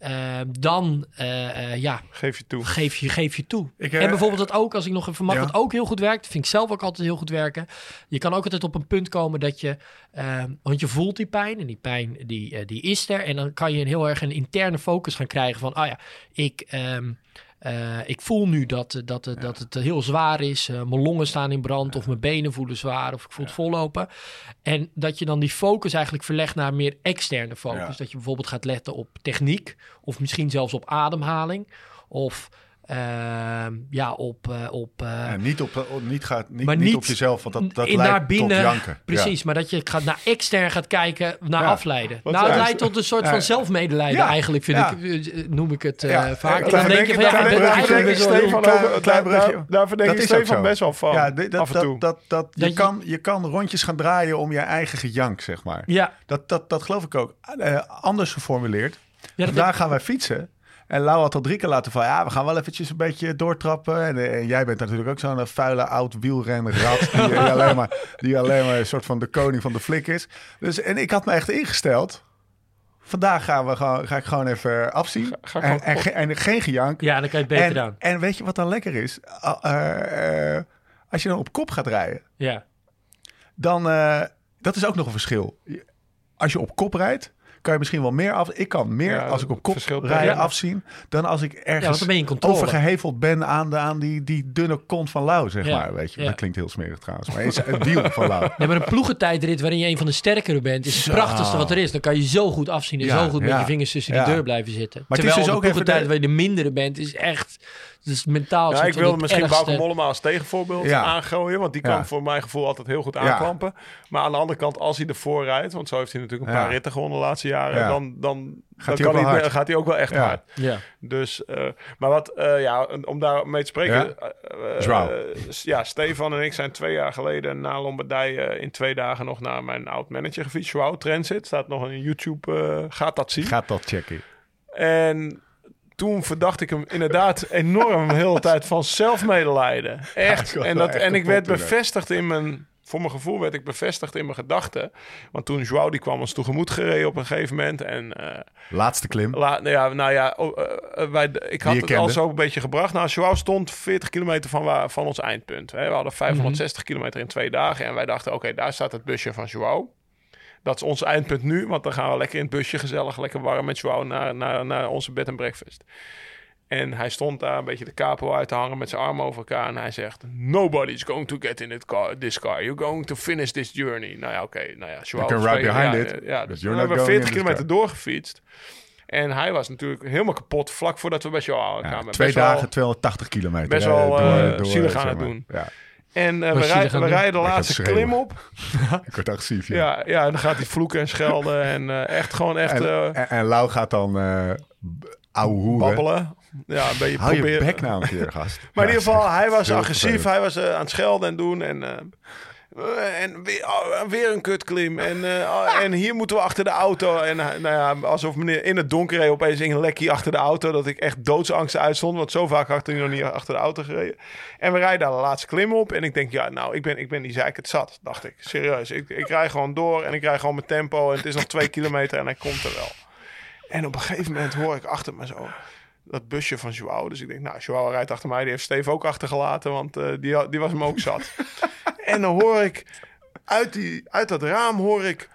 Eh, dan eh, eh, ja, Geef je toe. geef je, geef je toe. Ik, eh, en bijvoorbeeld dat ook, als ik nog even mag, ja. wat ook heel goed werkt, vind ik zelf ook altijd heel goed werken. Je kan ook altijd op een punt komen dat je, eh, want je voelt die pijn en die pijn die, die is er. En dan kan je een heel erg een interne focus gaan krijgen van, oh ja, ik, ehm, eh, ik voel nu dat, eh, dat, eh, dat het heel zwaar is. Mijn longen staan in brand of mijn benen voelen zwaar of ik voel het vollopen. En dat je dan die focus eigenlijk verlegt naar meer externe focus. Dat je bijvoorbeeld gaat letten op techniek of misschien zelfs op ademhaling. Of ja, op... eh, op eh, En niet, op, op- niet, gaat, niet, Maar niet, niet op jezelf, want dat, dat in leidt naar binnen. tot janken. Precies, maar dat je gaat naar extern gaat kijken, naar Ja. afleiden. Nou, het leidt tot een soort Ja. van zelfmedelijden Ja. eigenlijk, vind Ja. ik, eh, noem ik het eh, Ja. vaak. Ja, En dan daar denk je van, ja, denk ik ben daar eigenlijk denk wel Stefan daar- daar- Daar Dat ik Stefan best wel van. Ja, af en toe. Dat, dat, je, kan, je kan rondjes gaan draaien om je eigen gejank, zeg maar. Ja, Dat, dat, dat geloof ik ook. Eh, anders geformuleerd. ja Vandaag gaan wij fietsen. En Lau had al drie keer laten vallen. Ja, we gaan wel eventjes een beetje doortrappen. En, eh, en jij bent natuurlijk ook zo'n eh, vuile oud wielrenrat. Die, die, alleen maar, die alleen maar een soort van de koning van de flik is. Dus, en ik had me echt ingesteld. Vandaag gaan we gewoon, ga ik gewoon even afzien. ga en, gewoon en, ge- en geen gejank. ja, dan kan je het beter en, aan. en weet je wat dan lekker is? Eh, als je dan op kop gaat rijden, Ja, dan... dat is ook nog een verschil. Als je op kop rijdt, kan je misschien wel meer af... Ik kan meer Ja, als ik op kop rijden ja. afzien... dan als ik ja ergens dan ben overgeheveld ben aan, de, aan die, die dunne kont van Lau, zeg Ja, maar. Weet je, ja. dat klinkt heel smerig trouwens. Maar is het wiel van Lau. Nee, maar een ploegentijdrit waarin je een van de sterkere bent, is het Zo. prachtigste wat er is. Dan kan je zo goed afzien en Ja, zo goed met ja. je vingers tussen Ja. die deur blijven zitten. Maar het is Terwijl dus de ook ploegentijd de- waar je de mindere bent, is echt... Dus mentaal Ja, ik wilde misschien ergste. Bauke Mollema als tegenvoorbeeld Ja. aangooien. Want die kan Ja. voor mijn gevoel altijd heel goed Ja. aanklampen. Maar aan de andere kant, als hij ervoor rijdt... want zo heeft hij natuurlijk een Ja. paar ritten gewonnen de laatste jaren... Ja. dan, dan, Gaat dan hij kan gaat hij ook wel echt Ja. hard. Ja. Dus, eh, maar wat, eh, ja, om daar mee te spreken... Ja? eh, ja, Stefan en ik zijn twee jaar geleden na Lombardije... in twee dagen nog naar mijn oud-manager gefietst. Joao Transit, staat nog in YouTube, eh, gaat dat zien. Gaat dat checken. En toen verdacht ik hem inderdaad enorm de hele tijd van zelfmedelijden. Echt. en, dat, en ik werd bevestigd in mijn... Voor mijn gevoel werd ik bevestigd in mijn gedachten. Want toen Joao die kwam ons tegemoet gereden op een gegeven moment. En eh, Laatste klim. la, nou ja, nou ja oh, eh, eh, wij, ik had het al zo een beetje gebracht. Nou, Joao stond 40 kilometer van, waar, van ons eindpunt. Hè. We hadden 560 kilometer in twee dagen. En wij dachten, oké, daar staat het busje van Joao. Dat is ons eindpunt nu, want dan gaan we lekker in het busje gezellig, lekker warm met Joao naar, naar, naar onze bed en breakfast. En hij stond daar een beetje de capo uit te hangen met zijn armen over elkaar. En hij zegt, nobody's going to get in car, this car. You're going to finish this journey. Nou ja, oké. Nou ja, Joao ride behind ja, it, Ja, dus we hebben going 40 in this kilometer doorgefietst. En hij was natuurlijk helemaal kapot vlak voordat we bij Joao Ja, kwamen. twee Best wel- dagen, 280 kilometer. best wel, eh, zielig aan het doen. Ja, En eh, we, je rij- gaan we rijden de laatste klim op. ik word agressief. Ja. Ja, ja, en dan gaat hij vloeken en schelden. En eh, echt gewoon echt En, en, en Lau gaat dan eh ouwe hoeren. babbelen. Ja, een beetje Hou je proberen. bek nou een keer, gast. Maar in ieder geval, hij was agressief. Hij was eh, aan het schelden en doen. En, eh, eh, en weer, oh, weer een kutklim. En, eh, oh, en hier moeten we achter de auto. En nou ja, alsof meneer in het donker reed opeens in een lekkie achter de auto. Dat ik echt doodsangst uitstond. Want zo vaak had hij nog niet achter de auto gereden. En we rijden daar de laatste klim op. En ik denk, ja, nou, ik ben, ik ben die zeik het zat. Dacht ik, serieus. Ik, ik rij gewoon door en ik rij gewoon mijn tempo. En het is nog twee kilometer en hij komt er wel. En op een gegeven moment hoor ik achter me zo dat busje van Joao. Dus ik denk, nou, Joao rijdt achter mij. Die heeft Steve ook achtergelaten, want eh, die, die was hem ook zat. en dan hoor ik uit, die, uit dat raam hoor ik...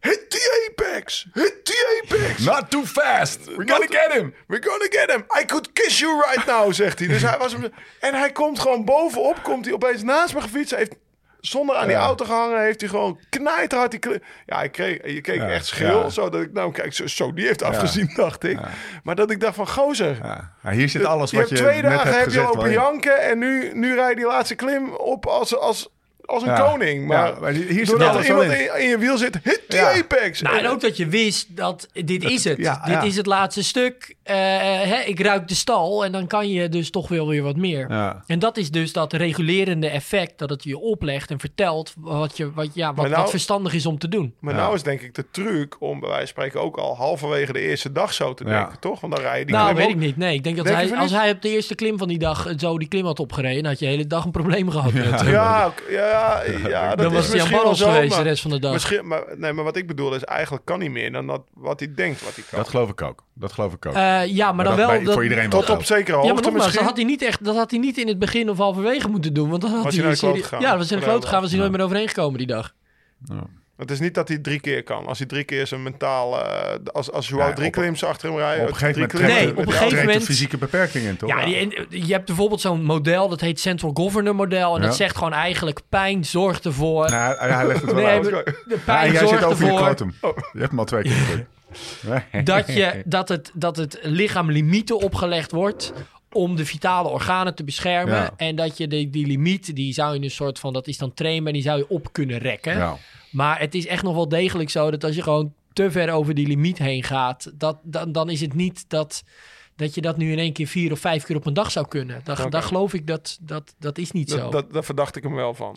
Hit the apex! Hit the apex! Not too fast. We're gonna Not- get him. We're gonna get him. I could kiss you right now, zegt hij. Dus hij was hem, en hij komt gewoon bovenop, komt hij opeens naast me gefietst. Hij heeft zonder aan die Ja. auto gehangen, heeft hij gewoon knijterhard die. Ja, ik kreeg, je keek Ja, echt schil, ja. zo dat ik, nou kijk, zo, zo die heeft afgezien, dacht ik. Maar dat ik dacht van, gozer, hier zit alles je wat hebt je twee dagen heb je wel in. janken en nu, nu rij je die laatste klim op als, als, als een Ja. koning. Maar, Ja, maar hier zit doordat er iemand in. je wiel zit, hit die Ja. apex. Nou, en ook dat je wist dat dit is het. ja, dit ja. is het laatste stuk. Eh, hè, ik ruik de stal en dan kan je dus toch wel weer wat meer. Ja. En dat is dus dat regulerende effect dat het je oplegt en vertelt wat, je, wat, ja, wat, nou- wat verstandig is om te doen. Maar Ja. nou is denk ik de truc om bij wijze van spreken ook al halverwege de eerste dag zo te Ja. denken, toch? Want dan rij je die nou, weet ook- ik niet. Nee, ik denk dat Denk hij, als niet? hij op de eerste klim van die dag zo die klim had opgereden, dan had je de hele dag een probleem gehad. Ja, ook- ja, ja, dat dan is was hij aan wel barrels zo, geweest maar, de rest van de dag. misschien, maar, nee, maar wat ik bedoel is, eigenlijk kan hij meer dan dat, wat hij denkt wat hij kan. Dat geloof ik ook. Dat geloof ik ook. Eh, ja, maar dan dat wel... bij- dat- voor iedereen wel Tot op geldt. zekere Ja, maar hoogte nogmaals, dat misschien. had, hij niet echt, dat had hij niet in het begin of halverwege moeten doen. Want dan had Was hij naar de kloot gegaan? Ja, was hij naar de kloot gegaan, was hij Ja. nooit meer overheen gekomen die dag. Het is niet dat hij drie keer kan. Als hij drie keer zijn mentaal... eh, als als Joao Ja, drie klims achter hem rijdt... Op een gegeven moment trekt, Nee, de- op een gegeven de moment- fysieke beperking in, toch? Ja, die, en, eh, je hebt bijvoorbeeld zo'n model, dat heet Central Governor model. En Ja. dat zegt gewoon eigenlijk, pijn zorgt ervoor... Nou, hij, hij legt het wel nee, uit. maar de Ja, pijn jij zorgt zit over je ervoor klotum. Je hebt hem al twee keer gedrukt. dat, je, dat, het, dat het lichaam limieten opgelegd wordt om de vitale organen te beschermen. Ja. En dat je die, die limiet, die zou je een soort van, dat is dan trainbaar, die zou je op kunnen rekken. Ja. Maar het is echt nog wel degelijk zo dat als je gewoon te ver over die limiet heen gaat, dat, dan, dan is het niet dat, dat je dat nu in één keer vier of vijf keer op een dag zou kunnen. Dan geloof ik dat, dat dat is niet zo. Dat, dat, daar verdacht ik hem wel van.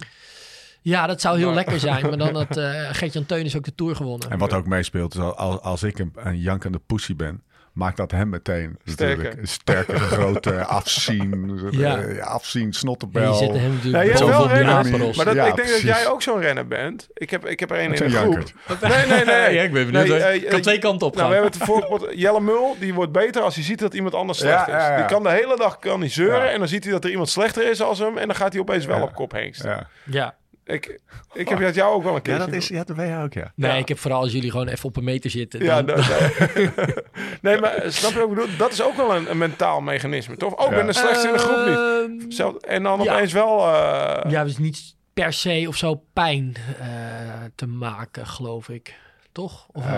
ja, dat zou heel lekker zijn. Maar dan had eh Gert-Jan Teunis ook de Tour gewonnen. En wat ook meespeelt, is al- als, als ik een, een jankende pussy ben, maakt dat hem meteen Sterker. natuurlijk een sterke, grote afzien, Ja. eh, afzien, En je zet hem Ja, natuurlijk je hebt bovenop wel aperos. Maar dat, Ja, ik denk dat jij ook zo'n renner bent. Ik heb, ik heb er één in de groep. jankert. Nee, nee, nee. Ja, ik ben benieuwd, hoor. eh, Kan eh, twee kanten op Nou, we hebben het vorige pot- Jelle Mul, die wordt beter als hij ziet dat iemand anders slecht Ja, is. ja, ja. Die kan de hele dag kan hij zeuren Ja. en dan ziet hij dat er iemand slechter is als hem en dan gaat hij opeens wel Ja. op kop heen staan. Ja. Ik, ik heb dat jou ook wel een keer ja, dat is, ja, dat ben je ook, ja. Nee, Ja. ik heb vooral als jullie gewoon even op een meter zitten. Ja, dan- dat, nee, maar eh, snap je wat ik bedoel? Dat is ook wel een, een mentaal mechanisme, toch? Oh, ik Ja. ben de slechtste in de groep niet. Ehm, Zelf, en dan ja. opeens wel... eh, Ja, dus niet per se of zo pijn eh, te maken, geloof ik. Toch? Of? Eh,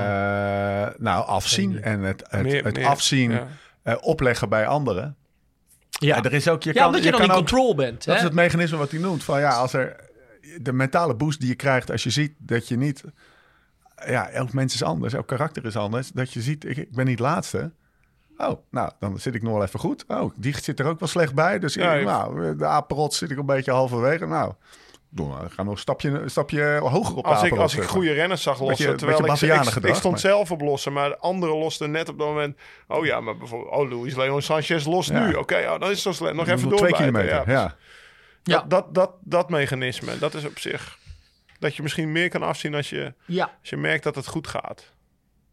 nou, afzien en het, het, meer- het meer- afzien, ja. eh, opleggen bij anderen. ja, Ja, er is ook, je ja kan, omdat je, dan kan in ook, control bent. Dat hè? is het mechanisme wat hij noemt. Van ja, als er de mentale boost die je krijgt als je ziet dat je niet. Ja, elk mens is anders, elk karakter is anders. Dat je ziet, ik, ik ben niet laatste. Oh, nou, dan zit ik nog wel even goed. Oh, die zit er ook wel slecht bij. Dus Ja, ik- nou, de apenrot zit ik een beetje halverwege. Nou, doe maar, ga nog een stapje, een stapje hoger op de Als ik, als ik goede renners zag lossen, Beetje- terwijl beetje ik, ik, ik stond maar- zelf op lossen, maar de anderen losten net op dat moment. Oh ja, maar bijvoorbeeld, oh Luis Leon Sanchez lost Ja. nu. Oké, oh, dan is het zo slecht. Nog even Nog twee kilometer. Ja. Ja. Ja. Dat, dat, dat, dat mechanisme, dat is op zich... Dat je misschien meer kan afzien als je, Ja, als je merkt dat het goed gaat.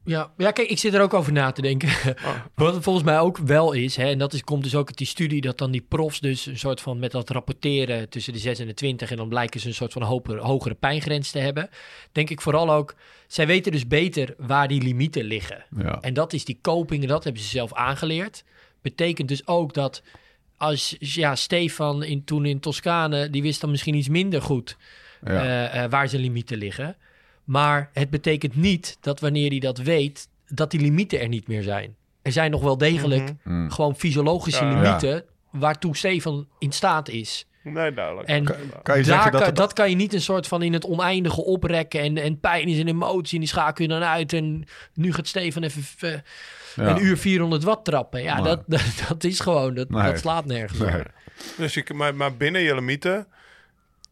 ja. ja, kijk, ik zit er ook over na te denken. Oh. Wat het volgens mij ook wel is, hè, en dat is, komt dus ook uit die studie, dat dan die profs dus een soort van met dat rapporteren tussen de 6 en de 20 en dan blijken ze een soort van hogere, hogere pijngrens te hebben. Denk ik vooral ook, zij weten dus beter waar die limieten liggen. Ja. En dat is die coping dat hebben ze zelf aangeleerd. Betekent dus ook dat als ja, Stefan in, toen in Toscane, die wist dan misschien iets minder goed Ja. eh, eh, waar zijn limieten liggen. Maar het betekent niet dat wanneer hij dat weet, dat die limieten er niet meer zijn. Er zijn nog wel degelijk Mhm. Mm. gewoon fysiologische Ja. limieten waartoe Stefan in staat is. Nee, duidelijk. En Kan je daar zeggen dat kan, het- dat kan je niet een soort van in het oneindige oprekken. En, en pijn is een emotie en die schakel je dan uit. En nu gaat Stefan even eh. Een uur 400 watt trappen. Ja, Nee. dat, dat, dat is gewoon, dat, Nee. dat slaat nergens Nee. Dus je, maar, maar binnen je limieten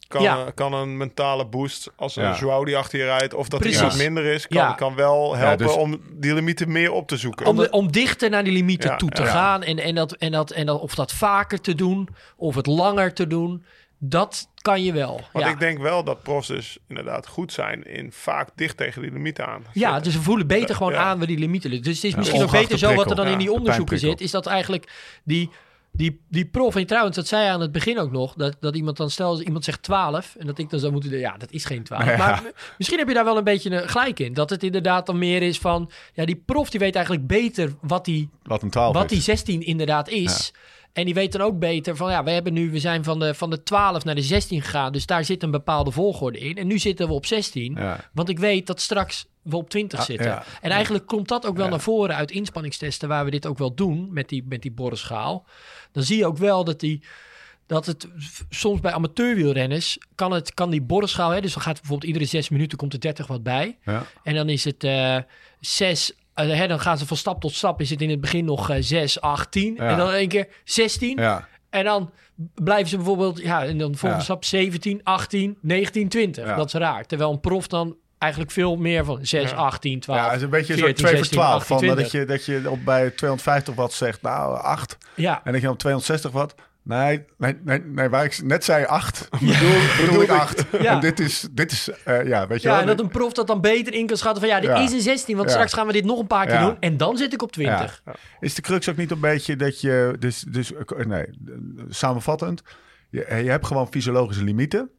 kan, Ja. kan een mentale boost als een Ja. Joao die achter je rijdt of dat Precies. er iemand minder is, kan, Ja. kan wel helpen dus- om die limieten meer op te zoeken. Om, de- om dichter naar die limieten Ja, toe te ja. gaan. En, en, dat, en, dat, en dat, of dat vaker te doen, of het langer te doen. Dat kan je wel. Want ja. ik denk wel dat profs dus inderdaad goed zijn in vaak dicht tegen die limieten aan. Ja, dus we voelen beter gewoon Ja. aan waar die limieten liggen. Dus het is misschien ook ongeacht beter zo wat er dan in die onderzoeken zit. Is dat eigenlijk die, die, die prof. En trouwens, dat zei aan het begin ook nog. Dat, dat iemand dan, stel iemand zegt 12. En dat ik dan zou moeten ja, dat is geen 12. Ja. Maar misschien heb je daar wel een beetje een gelijk in. Dat het inderdaad dan meer is van, ja, die prof die weet eigenlijk beter wat die Wat een 12 wat is. die 16 inderdaad is. En die weet dan ook beter van ja, we hebben nu, we zijn van de, van de 12 naar de 16 gegaan. Dus daar zit een bepaalde volgorde in. En nu zitten we op 16. Ja. Want ik weet dat straks we op 20 Ah, zitten. ja. En eigenlijk komt dat ook wel naar voren uit inspanningstesten, waar we dit ook wel doen met die, met die borrenschaal. Dan zie je ook wel dat die. Dat het soms bij amateurwielrenners kan, het, kan die borrenschaal, hè, dus dan gaat bijvoorbeeld iedere zes minuten komt er 30 wat bij. Ja. En dan is het zes, eh, hè, dan gaan ze van stap tot stap. Is het in het begin nog eh, 6, 8, 10. Ja. En dan één keer 16. Ja. En dan blijven ze bijvoorbeeld, ja, en dan volgende Ja. stap 17, 18, 19, 20. Ja. Dat is raar. Terwijl een prof dan eigenlijk veel meer van 6, Ja. 18, 12. Ja, het is een beetje 14, zo 2 voor 16, 12. Van, 18, dat, je, dat je op bij 250 watt zegt, nou 8. Ja, En dat je op 260 watt. Nee, nee, nee, nee, waar ik net zei 8, bedoel, bedoel ik 8. Ja. En dit is, dit is eh, ja, weet je ja wel. en dat een prof dat dan beter in kan schatten van ja, dit is een 16, want straks gaan we dit nog een paar keer doen. En dan zit ik op 20. Is de crux ook niet een beetje dat je, dus, dus eh, nee, samenvattend, je, je hebt gewoon fysiologische limieten.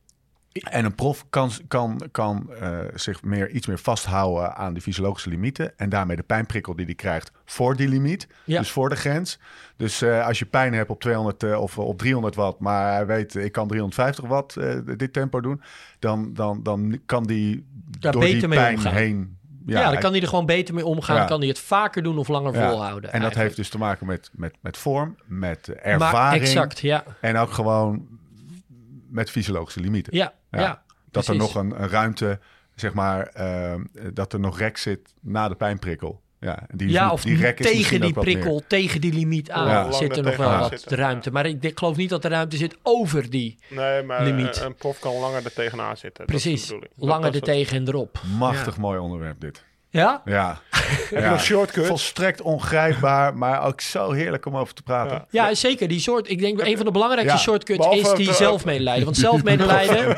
En een prof kan, kan, kan eh, zich meer, iets meer vasthouden aan die fysiologische limieten. En daarmee de pijnprikkel die hij krijgt voor die limiet. Ja. Dus voor de grens. Dus eh, als je pijn hebt op 200 eh, of op 300 watt, maar hij weet ik kan 350 watt dit tempo doen. Dan, dan, dan kan die Daar door die beter mee pijn omgaan. heen. Ja, dan kan hij er gewoon beter mee omgaan. Ja. Kan hij het vaker doen of langer Ja. volhouden. En dat eigenlijk. heeft dus te maken met, met, met vorm, met eh, Maar ervaring. exact, ja. En ook gewoon met fysiologische limieten. Ja, ja. Ja. dat er nog een, een ruimte, zeg maar, eh, dat er nog rek zit na de pijnprikkel. Ja, die, Ja, of die rek is tegen die prikkel, tegen die limiet aan Ja. zit er nog wel wat zitten. ruimte. Maar ik, ik geloof niet dat er ruimte zit over die. Nee, maar Limiet. een, een prof kan langer er tegenaan zitten. Dat is de Precies. Dat- langer er tegen en erop. Machtig mooi onderwerp dit. Ja? Ja. Heb je ja. nog shortcuts? Volstrekt ongrijpbaar, maar ook zo heerlijk om over te praten. Ja. Ja, zeker. Die soort, ik denk een van de belangrijkste Ja, shortcuts behalve is die eh, zelfmedelijden. Want zelfmedelijden,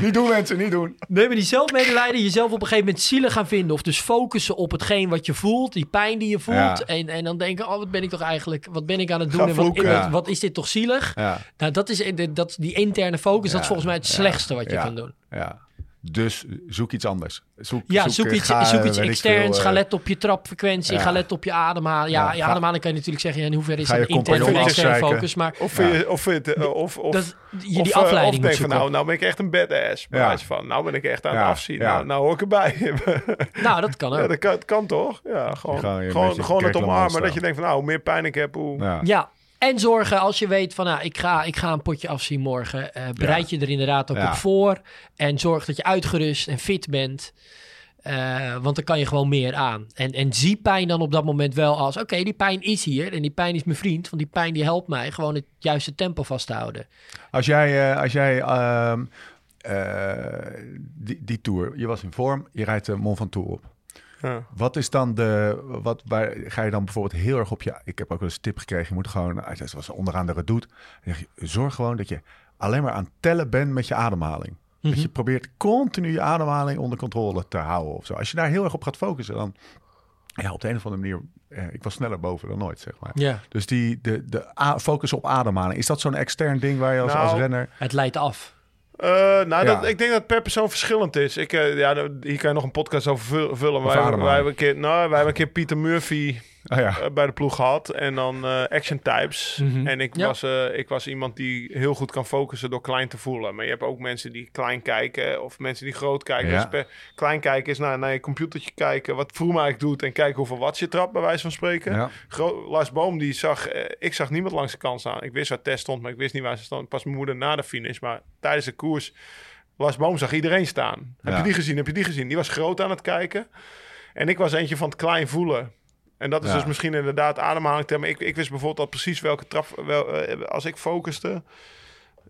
Niet doen mensen, niet doen. nee, maar die zelfmedelijden, jezelf op een gegeven moment zielig gaan vinden. Of dus focussen op hetgeen wat je voelt, die pijn die je voelt. Ja. En, en dan denken, oh, wat ben ik toch eigenlijk, wat ben ik aan het doen? Gaan en wat, vloeken. wat, Ja. wat is dit toch zielig? Ja. Nou, dat is, dat, die interne focus, dat is Ja, volgens mij het ja, slechtste wat je ja, kan doen. Ja. Dus zoek iets anders. Zoek, Ja, zoek, eh, iets, ga, zoek iets externs. veel, ga eh, letten op je trapfrequentie. ja. Ga letten op je ademhaling. Ja, Ja, je ademhaling kan je natuurlijk zeggen. In hoeverre is je interne of externe focus? Maar Of je, of eh, of, of, dat, je of, die eh, afleiding of denk van, zoeken. nou, nou ben ik echt een badass. Ja. van, nou ben ik echt aan het Ja, afzien. ja. Nou, nou hoor ik erbij. Nou, dat kan ook. ja, dat kan, kan toch? Ja, gewoon, Gewoon gewoon, het omarmen. Dat je denkt van, nou, hoe meer pijn ik heb, hoe... Ja. En zorgen als je weet van, nou, ik ga, ik ga een potje afzien morgen. eh, bereid je er inderdaad ook Ja. op voor. En zorg dat je uitgerust en fit bent. Eh, want dan kan je gewoon meer aan. En, en zie pijn dan op dat moment wel als... oké, die pijn is hier en die pijn is mijn vriend. Want die pijn die helpt mij gewoon het juiste tempo vast te houden. Als jij, eh, als jij ehm, eh, die, die tour, je was in vorm, je rijdt de Mont Ventoux op. Ja. Wat is dan de, wat, waar ga je dan bijvoorbeeld heel erg op je, ik heb ook wel eens een tip gekregen, je moet gewoon, als je was onderaan de je, zorg gewoon dat je alleen maar aan tellen bent met je ademhaling. Dat je probeert continu je ademhaling onder controle te houden of zo. Als je daar heel erg op gaat focussen, dan, ja, op de een of andere manier, eh, ik was sneller boven dan nooit, zeg maar. Ja. Dus die, de, de focus op ademhaling, is dat zo'n extern ding waar je als, Nou, als renner... Het leidt af. Eh, nou, Ja. dat, ik denk dat per persoon verschillend is. Ik, eh, ja, daar- hier kan je nog een podcast over vul- vullen. Wij, wij, hebben een keer, nou, wij hebben een keer Pieter Murphy Ah ja, eh, bij de ploeg gehad. En dan eh, Action Types. Mhm. En ik, Ja. was, eh, ik was iemand die heel goed kan focussen door klein te voelen. Maar je hebt ook mensen die klein kijken of mensen die groot kijken. Ja. Dus per, klein kijken is naar, naar je computertje kijken. Wat Vrooma eigenlijk doet en kijken hoeveel watts je trapt, bij wijze van spreken. ja. Gro- Lars Boom, die zag, ik zag niemand langs de kant staan. Ik wist waar Tess stond, maar ik wist niet waar ze stond. Pas mijn moeder na de finish. Maar tijdens de koers, Lars Boom zag iedereen staan. Heb Ja. je die gezien? Heb je die gezien? Die was groot aan het kijken. En ik was eentje van het klein voelen. En dat is Ja. dus misschien inderdaad ademhaling. Maar ik, ik wist bijvoorbeeld al precies welke trap... Wel, eh, als ik focuste,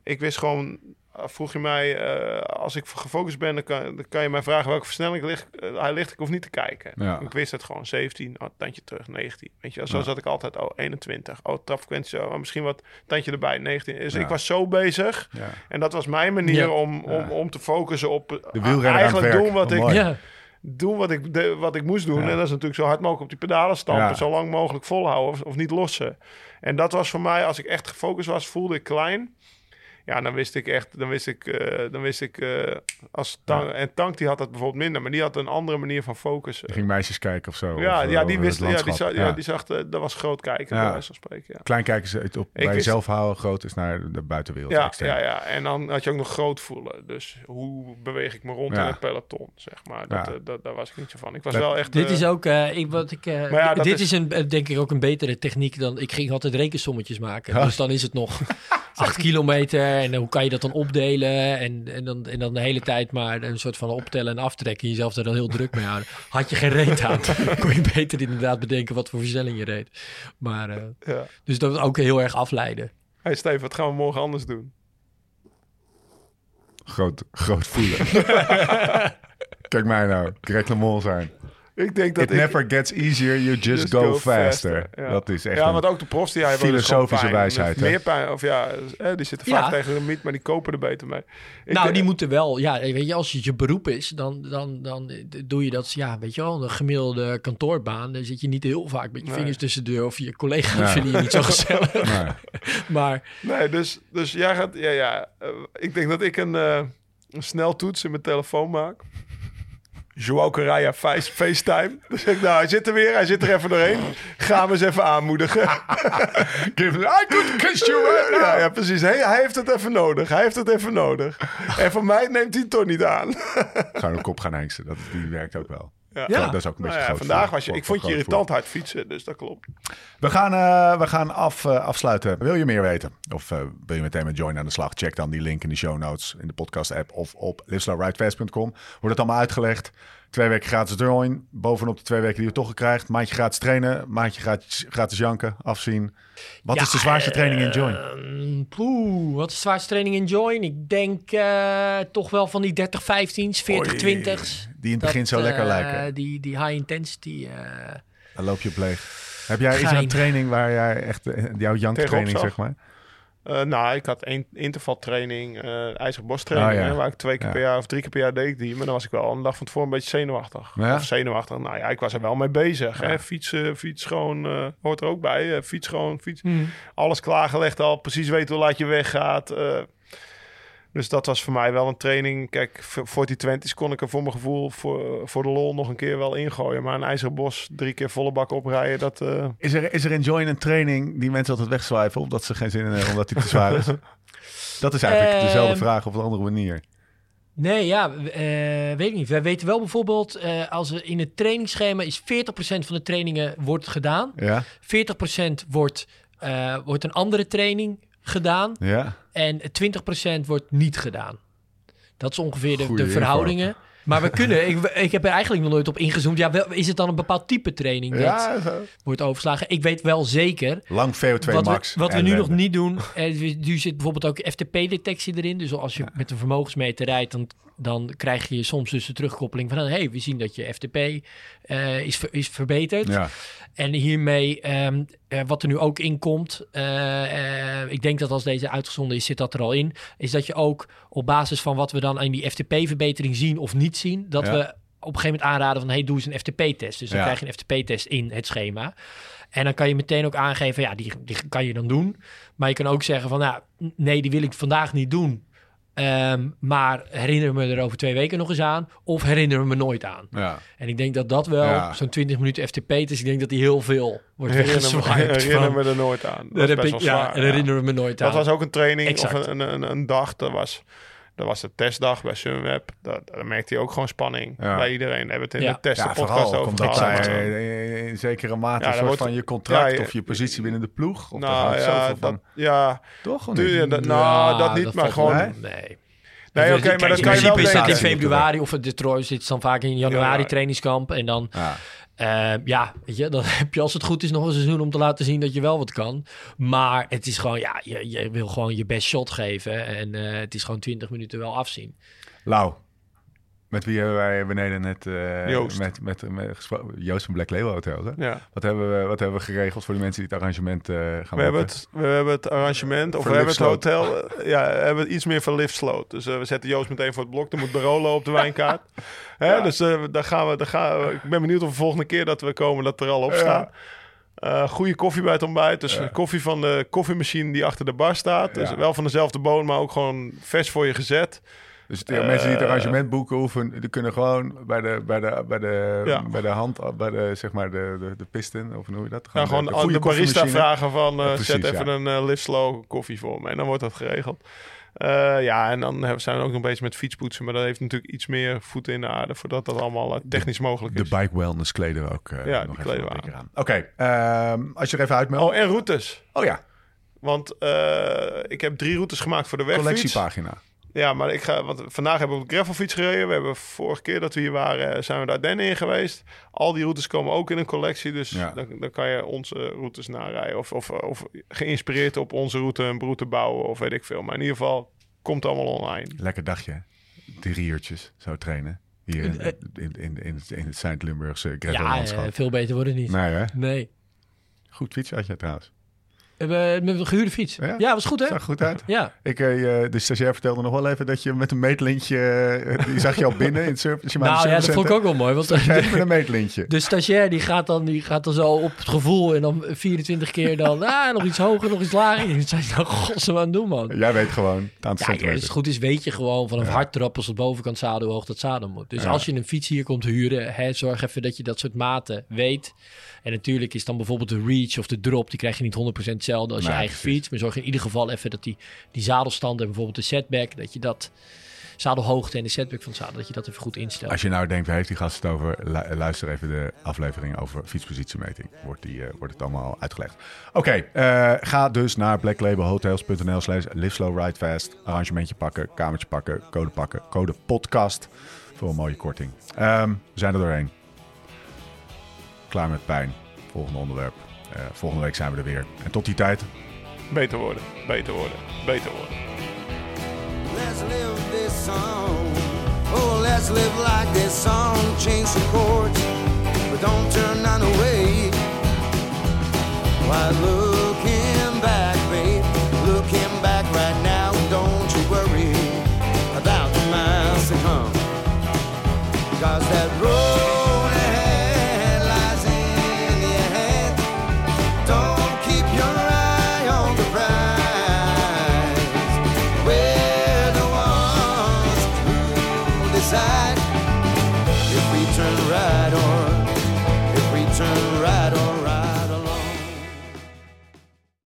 ik wist gewoon... eh, Vroeg je mij, eh, als ik gefocust ben, dan kan, dan kan je mij vragen welke versnelling ligt, hij ligt. Ik hoef niet te kijken. Ja. Ik wist het gewoon. 17, oh, tandje terug, 19. Weet je, wel, zo Ja. zat ik altijd. Oh, 21. Oh, trapfrequentie, oh, misschien wat tandje erbij, 19. Dus Ja. ik was zo bezig. ja. En dat was mijn manier Ja. om, om, Ja. om te focussen op De wielrenner aan het eigenlijk werk. doen wat Wat ik. Doen wat ik, de, wat ik moest doen. Ja. En dat is natuurlijk zo hard mogelijk op die pedalen stampen. Ja. Zo lang mogelijk volhouden of, of niet lossen. En dat was voor mij, als ik echt gefocust was, voelde ik klein. Ja, dan wist ik echt, dan wist ik, eh, dan wist ik eh, als Tank, en Tank die had dat bijvoorbeeld minder, maar die had een andere manier van focussen. Ging meisjes kijken of zo. Ja, of, eh, ja, die wist, ja, die, zag, ja. die zag, dat was groot kijken, Ja. bij wijze van spreken. Ja. Klein kijken ze het op bij wist- jezelf houden, groot is naar de buitenwereld. Ja, extern. ja, ja, en dan had je ook nog groot voelen. Dus hoe beweeg ik me rond Ja. in het peloton, zeg maar. Dat, Ja. dat, daar was ik niet zo van. Ik was Dat- wel echt... Dit is ook, eh, ik, wat ik, eh, Maar ja, dat dit is- is, een, denk ik ook een betere techniek dan, ik ging altijd rekensommetjes maken. Dus dan is het nog acht kilometer en hoe kan je dat dan opdelen en, en, dan, en dan de hele tijd maar een soort van optellen en aftrekken. Jezelf daar dan heel druk mee houden. Had je geen reet aan, kon je beter inderdaad bedenken wat voor versnelling je reed. Maar, eh, ja. dus dat was ook heel erg afleiden. Hey Steven, wat gaan we morgen anders doen? Groot, groot voelen. Kijk mij nou, Greg LeMond zijn. Ik denk dat It ik... never gets easier, you just, go, faster. Ja. Dat is echt ja, een- want ook de profs die hebben dus filosofische pijn. wijsheid, hè? Meer pijn, of ja, eh, die zitten Ja. vaak tegen de limiet, maar die kopen er beter mee. Ik, nou, eh, die moeten wel, ja, weet je, als het je beroep is, dan, dan, dan doe je dat, ja, weet je wel, een gemiddelde kantoorbaan. Dan zit je niet heel vaak met je Nee. vingers tussen de deur of je collega's Ja. vinden je niet zo gezellig. Nee. Maar Nee, dus, dus jij gaat... Ja, ja, eh, ik denk dat ik een, eh een sneltoets in mijn telefoon maak. Joao Correa face, FaceTime. Dus ik, nou, hij zit er weer, hij zit er even doorheen. Ga hem eens even aanmoedigen. Give I could kiss you right now. Ja, ja precies. Hij, hij heeft het even nodig. Hij heeft het even nodig. En voor mij neemt hij het toch niet aan. Gewoon een kop gaan hengsten, dat, die werkt ook wel. Ja. Ja. Dat is ook een beetje Nou ja, groot vandaag was je... Voor- Ik vond je irritant hard fietsen, dus dat klopt. We gaan, eh, we gaan af, eh, afsluiten. Wil je meer weten? Of eh, wil je meteen met Join aan de slag? Check dan die link in de show notes in de podcast app of op liveslowridefast.com. Wordt het allemaal uitgelegd. Twee weken gratis join. Bovenop de twee weken die je toch krijgt. Maandje gratis trainen. Maandje gratis, gratis janken. Afzien. Wat Ja, is de zwaarste training in Join? Ehm, poeh, wat is de zwaarste training in Join? Ik denk eh, toch wel van die 30, 15's, 40, Oei, 20's. Die in het begin zo lekker eh, lijken. Die, die high intensity. eh, Dan loop je op leeg. Heb jij een training waar jij echt jouw janktraining Tegenop zeg maar? Eh, nou, ik had één intervaltraining, eh ijzerbos-training, Oh, ja. hè, waar ik twee keer Ja. per jaar of drie keer per jaar deed ik die. Maar dan was ik wel een dag van tevoren een beetje zenuwachtig. Ja? Of zenuwachtig. Nou ja, ik was er wel mee bezig. Hè. Fietsen, fiets gewoon, eh, hoort er ook bij. Fiets gewoon, fiets. hmm. Alles klaargelegd al, precies weten hoe laat je weggaat. Eh. dus dat was voor mij wel een training. Kijk, voor die 20's kon ik er voor mijn gevoel voor, voor de lol nog een keer wel ingooien. Maar een ijzeren bos drie keer volle bak oprijden, dat... eh, Is er, is er in Join een training die mensen altijd wegzwijven omdat ze geen zin in hebben omdat die te zwaar is? Dat is eigenlijk Ehm, dezelfde vraag op een andere manier. Nee, ja, eh, weet ik niet. Wij weten wel bijvoorbeeld, eh, als er in het trainingsschema is 40% van de trainingen wordt gedaan. Ja? 40% wordt, eh, wordt een andere training gedaan. Ja? En 20% wordt niet gedaan. Dat is ongeveer de, de verhoudingen. Maar we kunnen, ik, ik heb er eigenlijk nog nooit op ingezoomd. Ja, wel, is het dan een bepaald type training dat Ja, wordt overslagen? Ik weet wel zeker. Lang VO2 Wat max. we, wat we nu nog niet doen, eh, nu zit bijvoorbeeld ook FTP-detectie erin. Dus als je met een vermogensmeter rijdt, dan, dan krijg je soms dus de terugkoppeling van... hé, hey, we zien dat je FTP eh, is, ver- is verbeterd. Ja. En hiermee, ehm, eh, wat er nu ook in komt, eh, ik denk dat als deze uitgezonden is, zit dat er al in, is dat je ook op basis van wat we dan in die FTP-verbetering zien of niet zien, dat Ja. we op een gegeven moment aanraden van, hey, doe eens een FTP-test. Dus dan Ja. krijg je een FTP-test in het schema. En dan kan je meteen ook aangeven, ja, die, die kan je dan doen. Maar je kan ook zeggen van, nou, nee, die wil ik vandaag niet doen. Ehm, maar herinner me er over twee weken nog eens aan. Of herinner me nooit aan. Ja. En ik denk dat dat wel Ja. zo'n 20 minuten FTP is. Ik denk dat die heel veel wordt herinner, me, weggezwaaid herinner van- me er nooit aan. Dat heb ik, ja, zwaar. en herinner me nooit aan. Dat was ook een training Exact. of een, een, een dag. Dat was, dat was de testdag bij Sunweb. Dat, daar merkte je ook gewoon spanning Ja. bij iedereen. Daar hebben we het in Ja. de testen Ja, podcast vooral over gehad. zij Maar- eh, in zekere mate Ja, een soort wordt- van je contract of je positie binnen de ploeg. Of nou ja, zoveel van. dat, ja, Toch? of tuur- niet? ja, dat, nou, dat niet, maar gewoon... Nee? Nee. Nee, oké, maar dat in kan je wel principe is dat in februari of de Troy zit dan vaak in januari Ja. trainingskamp. En dan, Ja. eh, ja, weet je, dan heb je als het goed is nog een seizoen om te laten zien dat je wel wat kan. Maar het is gewoon, ja, je, je wil gewoon je best shot geven. En eh, het is gewoon 20 minuten wel afzien. Lau, met wie hebben wij beneden net eh, Joost. met, met, met gesproken? Joost van Black Label Hotel. Hè? Ja. Wat, hebben we, wat hebben we geregeld voor de mensen die het arrangement eh, gaan We hebben, het, we hebben het arrangement, of we hebben het hotel, eh, ja, we hebben iets meer van Lift Sloot. Dus eh, we zetten Joost meteen voor het blok. Er moet Barolo op de wijnkaart. Hè, Dus eh, daar gaan we, daar gaan we, ik ben benieuwd of de volgende keer dat we komen dat er al op staat. Eh, goede koffie bij het ontbijt. Dus Ja. koffie van de koffiemachine die achter de bar staat. Dus Ja. wel van dezelfde boon, maar ook gewoon vers voor je gezet. Dus de mensen die het Eh, arrangement boeken hoeven, die kunnen gewoon bij de, bij de, bij de, Ja. bij de hand, bij de, zeg maar de, de, de piston, of hoe noem je dat? Ja, gewoon de, de, de barista vragen van... eh, Ja, precies, zet even een slow koffie voor me. En dan wordt dat geregeld. Ja, en dan zijn we ook nog bezig met fietspoetsen. Maar dat heeft natuurlijk iets meer voeten in de aarde... voordat dat allemaal technisch mogelijk De is. bike wellness kleden ook Ja, nog even we aan. Oké, ehm, als je er even uitmeldt. Oh, en routes. Oh ja, Want ik heb drie routes gemaakt voor de wegfiets. collectiepagina. Ja, maar ik ga, want vandaag hebben we op de gravelfiets gereden. We hebben vorige keer dat we hier waren, eh, zijn we daar Ardennen in geweest. Al die routes komen ook in een collectie. Dus Ja. dan, dan kan je onze routes narijden. Of, of, of geïnspireerd op onze route een route bouwen of weet ik veel. Maar in ieder geval komt het allemaal online. Lekker dagje. hè? Drie uurtjes zo trainen. Hier in, in, in, in, in het- Zuid-Limburgse Ja, gravellandschap. eh, veel beter wordt het niet. nee hè? Nee. Goed fiets had je trouwens. Hebben met een gehuurde fiets. Ja? Ja, was goed hè? Zag goed uit. Ja. Ik, eh, de stagiair vertelde nog wel even dat je met een meetlintje... eh, die zag je al binnen in het service. Nou ja, dat vond ik ook wel mooi. Want met een meetlintje. de stagiair die gaat, dan, die gaat dan zo op het gevoel en dan 24 keer dan ah, nog iets hoger, nog iets lager. En zei nou, godsem aan het doen man. Jij weet gewoon het aantal Ja, als het goed is, weet je gewoon vanaf Ja. hardtrap als het bovenkant zadel hoe hoog dat zadel moet. Dus Ja. als je een fiets hier komt huren, hè, zorg even dat je dat soort maten weet. En natuurlijk is dan bijvoorbeeld de reach of de drop, die krijg je niet 100% hetzelfde als je eigen precies. fiets. Maar zorg in ieder geval even dat die, die zadelstand en bijvoorbeeld de setback, dat je dat zadelhoogte en de setback van het zadel, dat je dat even goed instelt. Als je nou denkt, waar heeft die gast het over? Lu- luister even de aflevering over fietspositiemeting. Wordt, die, eh, wordt het allemaal uitgelegd. Oké, eh, ga dus naar blacklabelhotels.nl slash live slow ride fast. Arrangementje pakken, kamertje pakken, code pakken, code podcast voor een mooie korting. Ehm, we zijn er doorheen. Klaar met pijn. Volgende onderwerp. Eh, volgende week zijn we er weer. En tot die tijd, Beter worden, beter worden, beter worden. Let's live this song. Oh, let's live like this song. Change some chords, but don't turn none away. Why, looking